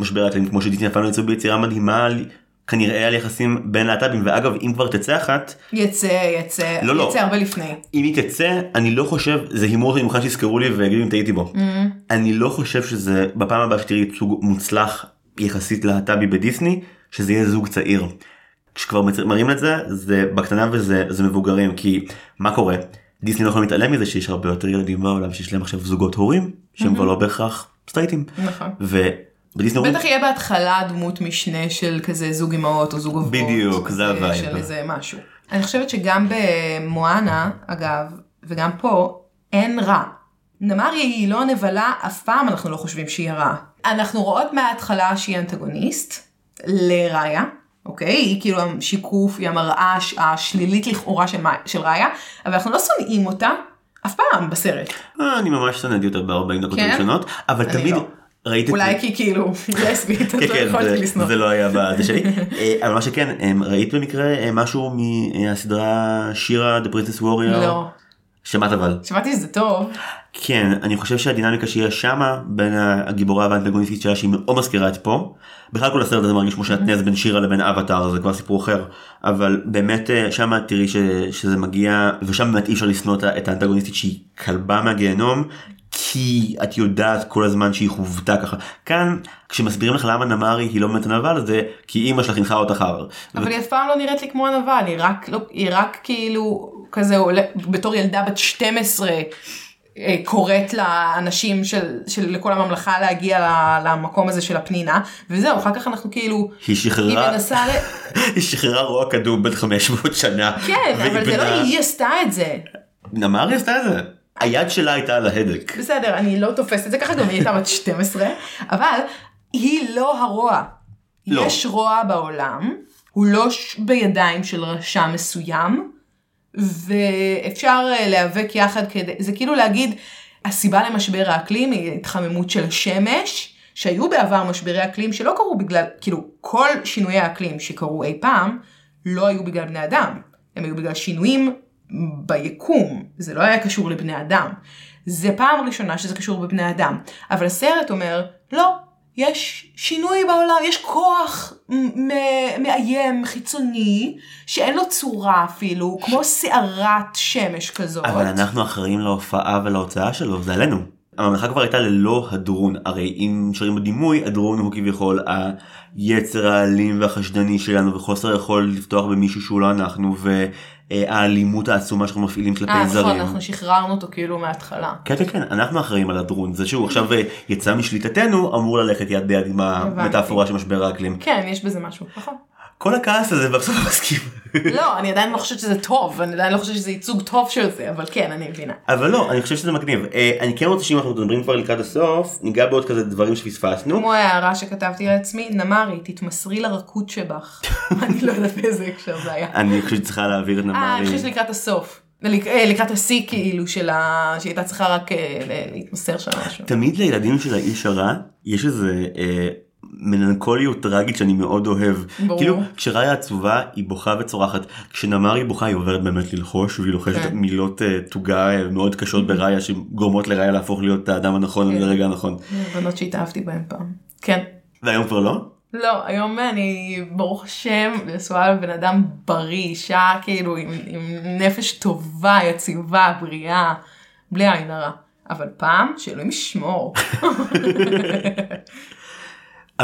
משבר האקלים כמו שדיסני אף פעם לא יצאו ביצירה מדהימה על כנראה על יחסים בין להט"בים ואגב אם כבר תצא אחת יצא יצא לא, לא. יצא הרבה לפני. אם היא תצא אני לא חושב זה הימור שאני מוכן שיזכרו לי ויגידו אם טעיתי בו. Mm-hmm. אני לא חושב שזה בפעם הבאה שתראי ייצוג מוצלח יחסית להט"בי בדיסני שזה יהיה זוג צעיר. כשכבר מראים את זה זה בקטנה וזה זה מבוגרים כי מה קורה דיסני לא יכולים להתעלם מזה שיש הרבה יותר ילדים בעולם שיש להם עכשיו זוגות הורים שהם כבר לא בהכרח סטרייטים. נכון. ובדיסני אומרים בטח יהיה בהתחלה דמות משנה של כזה זוג אמהות או זוג אבות. בדיוק, זה אה, ה vibe. של איזה משהו. אני חושבת שגם במואנה אגב וגם פה אין רע. נמרי היא לא נבלה אף פעם אנחנו לא חושבים שהיא רעה. אנחנו רואות מההתחלה שהיא אנטגוניסט לראיה. אוקיי? היא כאילו השיקוף, היא המראה הש- השלילית לכאורה של, של ראיה, אבל אנחנו לא שונאים אותה אף פעם בסרט. "אה, אני ממש שונאתי אותה ב-40 דקות כן? הראשונות אבל תמיד לא. ראית את אולי כי כאילו, לסבית, כן, לא יכולתי זה- לשנוא. זה לא היה בזה שלי. אה, אבל מה שכן, אה, ראית במקרה אה, משהו מהסדרה שירה The Princess Warrior? לא. שמעת אבל. שמעתי שזה טוב. כן, אני חושב שהדינמיקה שיש שמה בין הגיבורה והאנטגוניסטית שלה שהיא מאוד מזכירה את פה. בכלל כל הסרט הזה מרגיש כמו שעטנז בין שירה לבין אבטאר זה כבר סיפור אחר. אבל באמת שמה תראי ש, שזה מגיע ושם באמת אי אפשר לשנוא את את האנטגוניסטית שהיא כלבה מהגיהנום. כי את יודעת כל הזמן שהיא חוותה ככה כאן כשמסבירים לך למה נמרי היא לא באמת הנבל זה כי אימא שלך חינכה אותך הר. אבל היא אף פעם לא נראית לי כמו הנבל, היא רק, לא, היא רק כאילו כזה עולה, בתור ילדה בת 12 אה, קוראת לאנשים של, של לכל הממלכה להגיע למקום הזה של הפנינה וזהו אחר כך אנחנו כאילו היא היא שחררה מנסה ל... היא שחררה רוע קדום בן 500 שנה. כן אבל זה לא היא עשתה את זה נמרי עשתה את זה. היד שלה הייתה על ההדק. בסדר אני לא תופסת את זה ככה גם היא הייתה בת 12 אבל היא לא הרוע. לא. יש רוע בעולם הוא לא בידיים של רשע מסוים ואפשר אה, להיאבק יחד כדי זה כאילו להגיד הסיבה למשבר האקלים היא התחממות של השמש שהיו בעבר משברי אקלים שלא קרו בגלל כאילו כל שינויי האקלים שקרו אי פעם לא היו בגלל בני אדם הם היו בגלל שינויים ביקום זה לא היה קשור לבני אדם זה פעם ראשונה שזה קשור בבני אדם אבל הסרט אומר לא יש שינוי בעולם, יש כוח מאיים חיצוני שאין לו צורה אפילו, כמו סערת שמש כזאת. אבל אנחנו אחראים להופעה ולהוצאה שלו זה עלינו. הממלכה כבר הייתה ללא הדרון הרי אם נשארים בדימוי הדרון הוא כביכול היצר האלים והחשדני שלנו וחוסר יכול לפתוח במישהו שהוא לא אנחנו והאלימות העצומה שאנחנו מפעילים כלפי אה, זרים. נכון, אנחנו שחררנו אותו כאילו מההתחלה. כן כן כן אנחנו אחראים על הדרון זה שהוא עכשיו אה, יצא משליטתנו אמור ללכת יד ביד עם המטאפורה של משבר האקלים. כן, יש בזה משהו, נכון. כל הכעס הזה בסוף מסכים. לא, אני עדיין לא חושבת שזה טוב, אני עדיין לא חושבת שזה ייצוג טוב של זה, אבל כן, אני מבינה. אבל לא אני חושב שזה מגניב אה, אני כן רוצה שאם אנחנו מדברים כבר לקראת הסוף ניגע בעוד כזה דברים שפספסנו. כמו ההערה שכתבתי לעצמי, נמרי, תתמסרי לרכות שבך. אני לא יודעת באיזה הקשר זה היה. אני חושב שצריכה להעביר את אה, אני נמרי. חושבת שלקראת הסוף. אה, לקראת השיא כאילו של ה... שהיא הייתה צריכה רק אה, להתמסר שם משהו. תמיד לילדים של האיש הרע יש איזה אה, מלנכוליות טראגית שאני מאוד אוהב. ברור. כאילו כשראיה עצובה היא בוכה וצורחת כשנמרי בוכה היא עוברת באמת ללחוש והיא לוחשת כן. מילות אה, תוגה אה, מאוד קשות בראיה שגורמות לראיה להפוך להיות האדם הנכון כן. לרגע הנכון. בנות שהתאהבתי בהן פעם. כן. והיום כבר לא? לא, היום אני, ברוך השם, נשואה לבן אדם בריא, אישה כאילו עם, עם נפש טובה, יציבה, בריאה, בלי עין הרע. אבל פעם, שאלוהים ישמור.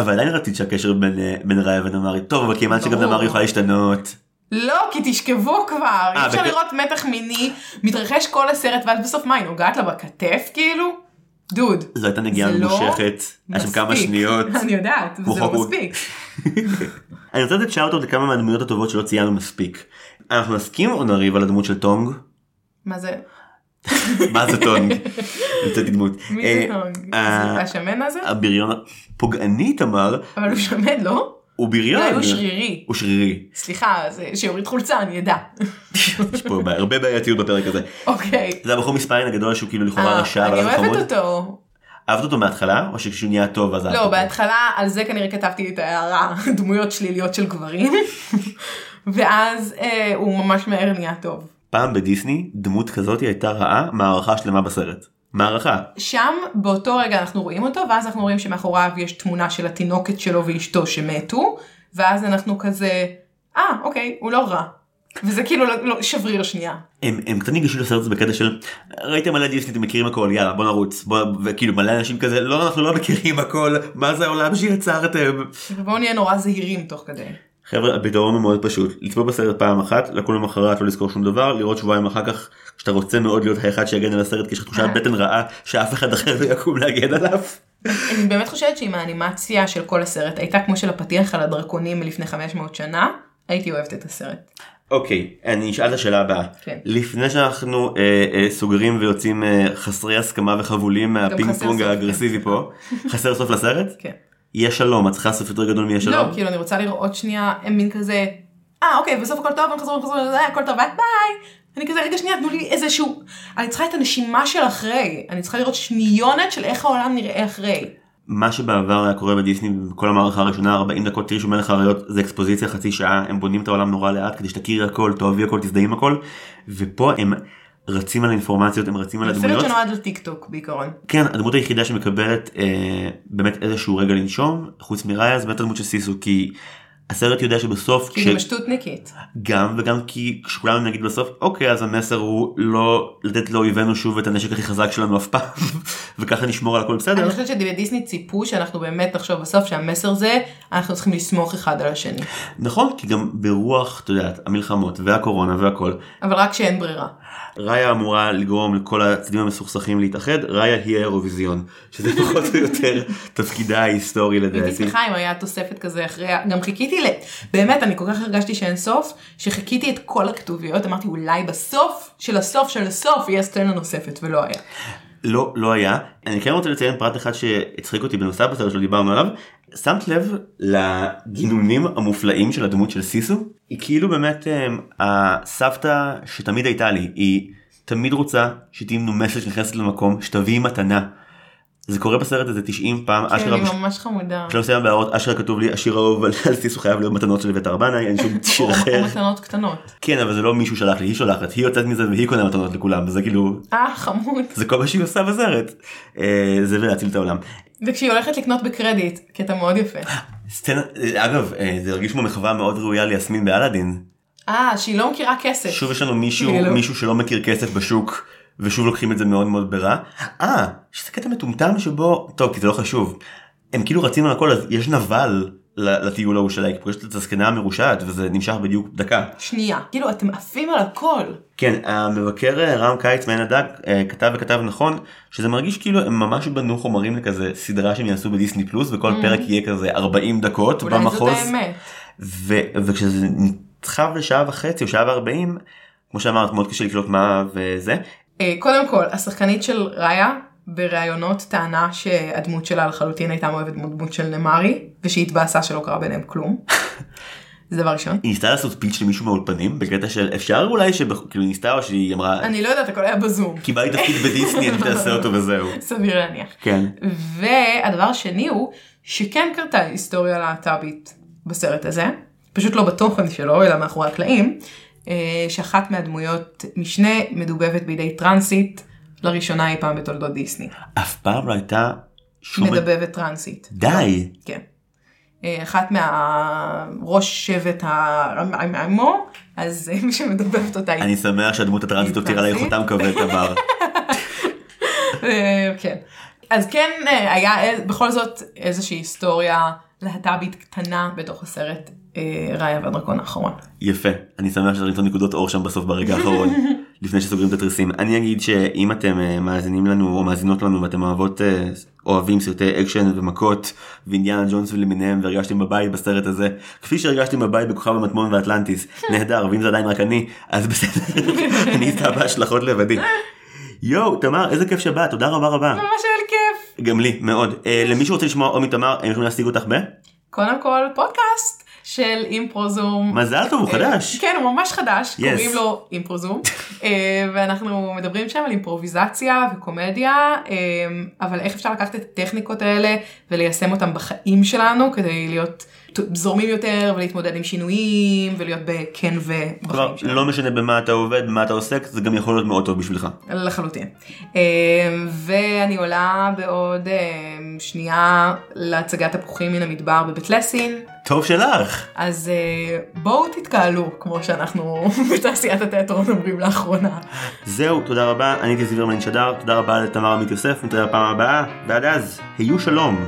אבל עדיין רצית שהקשר בין, אה, בין ראיה ונמרי, טוב, אבל כיוון שגם. נמרי יכולה להשתנות. לא, כי תשכבו כבר, אי אפשר לראות מתח מיני, מתרחש כל הסרט, ואז בסוף מה, היא נוגעת לה בכתף כאילו? דוד. זו הייתה נגיעה זה לא ממושכת, היה שם כמה. שניות. אני יודעת, וזה לא. מספיק. אני רוצה לתת שאוט לכמה מהדמויות הטובות שלא ציינו מספיק. אנחנו נסכים או נריב על הדמות של טונג? מה זה? מה זה טונג? המצאתי דמות. מי אה, זה טונג? אה, זה השמן הזה? הבריון הפוגעני תמר אבל הוא שמן, לא? הוא בריון. אולי הוא שרירי. הוא שרירי. סליחה, שיוריד חולצה, אני אדע. יש פה הרבה בעייתיות בפרק הזה. אוקיי. זה הבחור מספיין הגדול שהוא כאילו לכאורה אה, רשע אני אוהבת. אותו. אהבת אותו מההתחלה או שכשהוא נהיה טוב אז לא? בהתחלה על זה כנראה כתבתי את ההערה, דמויות שליליות של גברים. ואז הוא ממש מהר נהיה טוב. פעם בדיסני דמות כזאת הייתה רעה מערכה שלמה בסרט. מערכה. שם באותו רגע אנחנו רואים אותו ואז אנחנו רואים שמאחוריו יש תמונה של התינוקת שלו ואשתו שמתו ואז אנחנו כזה אה אוקיי הוא לא רע. וזה כאילו לא, לא שבריר שנייה. הם, הם קצת ניגשו לסרט הזה בקטע של ראיתם מלא דיסני אתם מכירים הכל יאללה בוא נרוץ בוא וכאילו מלא אנשים כזה לא אנחנו לא מכירים הכל מה זה העולם שיצרתם. ובואו נהיה נורא זהירים תוך כדי. חבר'ה הפתרון הוא מאוד פשוט לצפות בסרט פעם אחת לקום למחרת לא לזכור שום דבר לראות שבועיים אחר כך כשאתה רוצה מאוד להיות האחד שיגן על הסרט כי יש לך תחושת בטן רעה שאף אחד אחר לא יקום להגן עליו. אני באמת חושבת שאם האנימציה של כל הסרט הייתה כמו של הפתיח על הדרקונים מלפני 500 שנה הייתי אוהבת את הסרט. אוקיי אני אשאל את השאלה הבאה כן. לפני שאנחנו אה, אה, סוגרים ויוצאים אה, חסרי הסכמה וחבולים מהפינג פונג האגרסיבי פה חסר סוף לסרט כן. יש שלום את צריכה סוף יותר גדול מיש שלום. לא, כאילו אני רוצה לראות שנייה, הם מין כזה, אה אוקיי, בסוף הכל טוב, הם חזרו, הם חזרו, זה, הכל טוב, ביי. אני כזה, רגע שנייה, תנו לי איזשהו, אני צריכה את הנשימה של אחרי, אני צריכה לראות שניונת של איך העולם נראה אחרי. מה שבעבר היה קורה בדיסני בכל המערכה הראשונה 40 דקות תראי שהוא מלך האריות זה אקספוזיציה חצי שעה הם בונים את העולם נורא לאט כדי שתכירי הכל תאהבי הכל תזדהי עם הכל ופה הם רצים על אינפורמציות הם רצים על סרט הדמויות. שנועד לטיק טוק בעיקרון. כן הדמות היחידה שמקבלת אה, באמת איזשהו רגע לנשום חוץ מראיה זה באמת הדמות של סיסו כי הסרט יודע שבסוף כי היא גם שטותניקית. גם וגם כי כשכולנו נגיד בסוף אוקיי אז המסר הוא לא לתת לאויבינו שוב את הנשק הכי חזק שלנו אף פעם וככה נשמור על הכל בסדר. אני חושבת שבדיסני ציפו שאנחנו באמת נחשוב בסוף שהמסר זה, אנחנו צריכים לסמוך אחד על השני. נכון כי גם ברוח את יודעת המלחמות והקורונה והכל אבל רק שאין ברירה. ראיה אמורה לגרום לכל הצדדים המסוכסכים להתאחד ראיה היא האירוויזיון שזה פחות או יותר תפקידה ההיסטורי הייתי לדעתי. שמחה אם היה תוספת כזה אחרי, גם חיכיתי ל... באמת, אני כל כך הרגשתי שאין סוף, שחיכיתי את כל הכתוביות, אמרתי אולי בסוף של הסוף של הסוף יהיה סצנה נוספת, ולא היה. לא לא היה אני כן רוצה לציין פרט אחד שהצחיק אותי בנוסף בסרט שלא דיברנו עליו שמת לב לגינונים המופלאים של הדמות של סיסו היא כאילו באמת אמ, הסבתא שתמיד הייתה לי היא תמיד רוצה שתהיי מנומסת שנכנסת למקום שתביאי מתנה. זה קורה בסרט הזה 90 פעם כן, אשכרה היא ממש חמודה. בשלב מסוים בהערות אשכרה כתוב לי השיר האהוב על סיסו חייב להיות מתנות של אביתר בנאי אין שום שיר אחר. או מתנות קטנות. כן אבל זה לא מישהו שלח לי היא שולחת היא יוצאת מזה והיא קונה מתנות לכולם וזה כאילו אה, חמוד. זה כל מה שהיא עושה בסרט. אה, זה ולהציל את העולם. וכשהיא הולכת לקנות בקרדיט, קטע מאוד יפה. סצנה, אגב אה, זה הרגיש כמו מחווה מאוד ראויה ליסמין באלאדין. אה, שהיא לא מכירה כסף. שוב יש לנו מישהו כאילו. מישהו שלא מכיר כסף בשוק ושוב לוקחים את זה מאוד מאוד ברע. אה יש איזה קטע מטומטם שבו טוב כי זה לא חשוב. הם כאילו רצים על הכל אז יש נבל לטיול ההוא שלה היא פוגשת את הזקנה המרושעת וזה נמשך בדיוק דקה. שנייה. כאילו, אתם עפים על הכל. כן המבקר אה, רם קיץ מעין הדג אה, כתב וכתב נכון שזה מרגיש כאילו הם ממש בנו חומרים לכזה סדרה שהם יעשו בדיסני פלוס וכל פרק יהיה כזה 40 דקות Mm. אולי זאת במחוז האמת. ו- וכשזה נדחב לשעה וחצי או שעה וארבעים כמו שאמרת מאוד קשה לקלוט מה וזה אה, קודם כל, השחקנית של ראיה בראיונות טענה שהדמות שלה לחלוטין הייתה מאוהבת דמות של נמרי, ושהיא התבאסה שלא קרה ביניהם כלום. זה דבר ראשון. היא ניסתה לעשות פיץ' למישהו מהאולפנים בקטע של אפשר אולי שכאילו ניסתה או שהיא אמרה אני לא יודעת, הכל היה בזום. קיבלתי תפקיד בדיסני אני תעשה אותו וזהו. סביר להניח. כן. והדבר השני הוא שכן קרתה היסטוריה להט"בית בסרט הזה, פשוט לא בתוכן שלו אלא מאחורי הקלעים, אה, שאחת מהדמויות משנה מדובבת בידי טרנסית לראשונה אי פעם בתולדות דיסני. אף פעם לא הייתה שום מדבבת טרנסית. די כן. אה, אחת מהראש שבט האמו, אז מי שמדבבת אותה היא אני שמח שהדמות הטרנסית הותירה טרנסית? חותם כבד תמר. אה, כן. אז כן אה, היה בכל זאת איזושהי היסטוריה להט"בית קטנה בתוך הסרט ראיה והדרקון האחרון. יפה, אני שמח שאתה למצוא נקודות אור שם בסוף ברגע האחרון, לפני שסוגרים את התריסים. אני אגיד שאם אתם אה, מאזינים לנו או מאזינות לנו ואתם אוהבות, אה, אוהבים סרטי אקשן ומכות ואינדיאנה ג'ונס למיניהם והרגשתם בבית בסרט הזה, כפי שהרגשתם בבית בכוכב המטמון ואטלנטיס, נהדר, ואם זה עדיין רק אני, אז בסדר, אני אשא בהשלכות לבדי. יואו, תמר, איזה כיף שבאת, תודה רבה רבה. ממש היה לי כיף. גם לי, מאוד. אה, למי שרוצה לשמוע עוד מתמר, הם יכולים להשיג אותך ב? קודם כל פודקאסט של אימפרוזום. מזל טוב, הוא חדש. כן, הוא ממש חדש, Yes. קוראים לו אימפרוזום, אה, ואנחנו מדברים שם על אימפרוביזציה וקומדיה, אה, אבל איך אפשר לקחת את הטכניקות האלה וליישם אותם בחיים שלנו כדי להיות זורמים יותר ולהתמודד עם שינויים ולהיות בכן ובחיים שלנו. לא משנה במה אתה עובד, במה אתה עוסק, זה גם יכול להיות מאוד טוב בשבילך. לחלוטין. אה, ואני עולה בעוד אה, שנייה להצגת תפוחים מן המדבר בבית לסין. טוב שלך. אז אה, בואו תתקהלו, כמו שאנחנו בתעשיית התיאטרון אומרים לאחרונה. זהו, תודה רבה, אני הייתי זיברמן שדר, תודה רבה לתמר עמית יוסף, נתראה בפעם הבאה, ועד אז, היו שלום.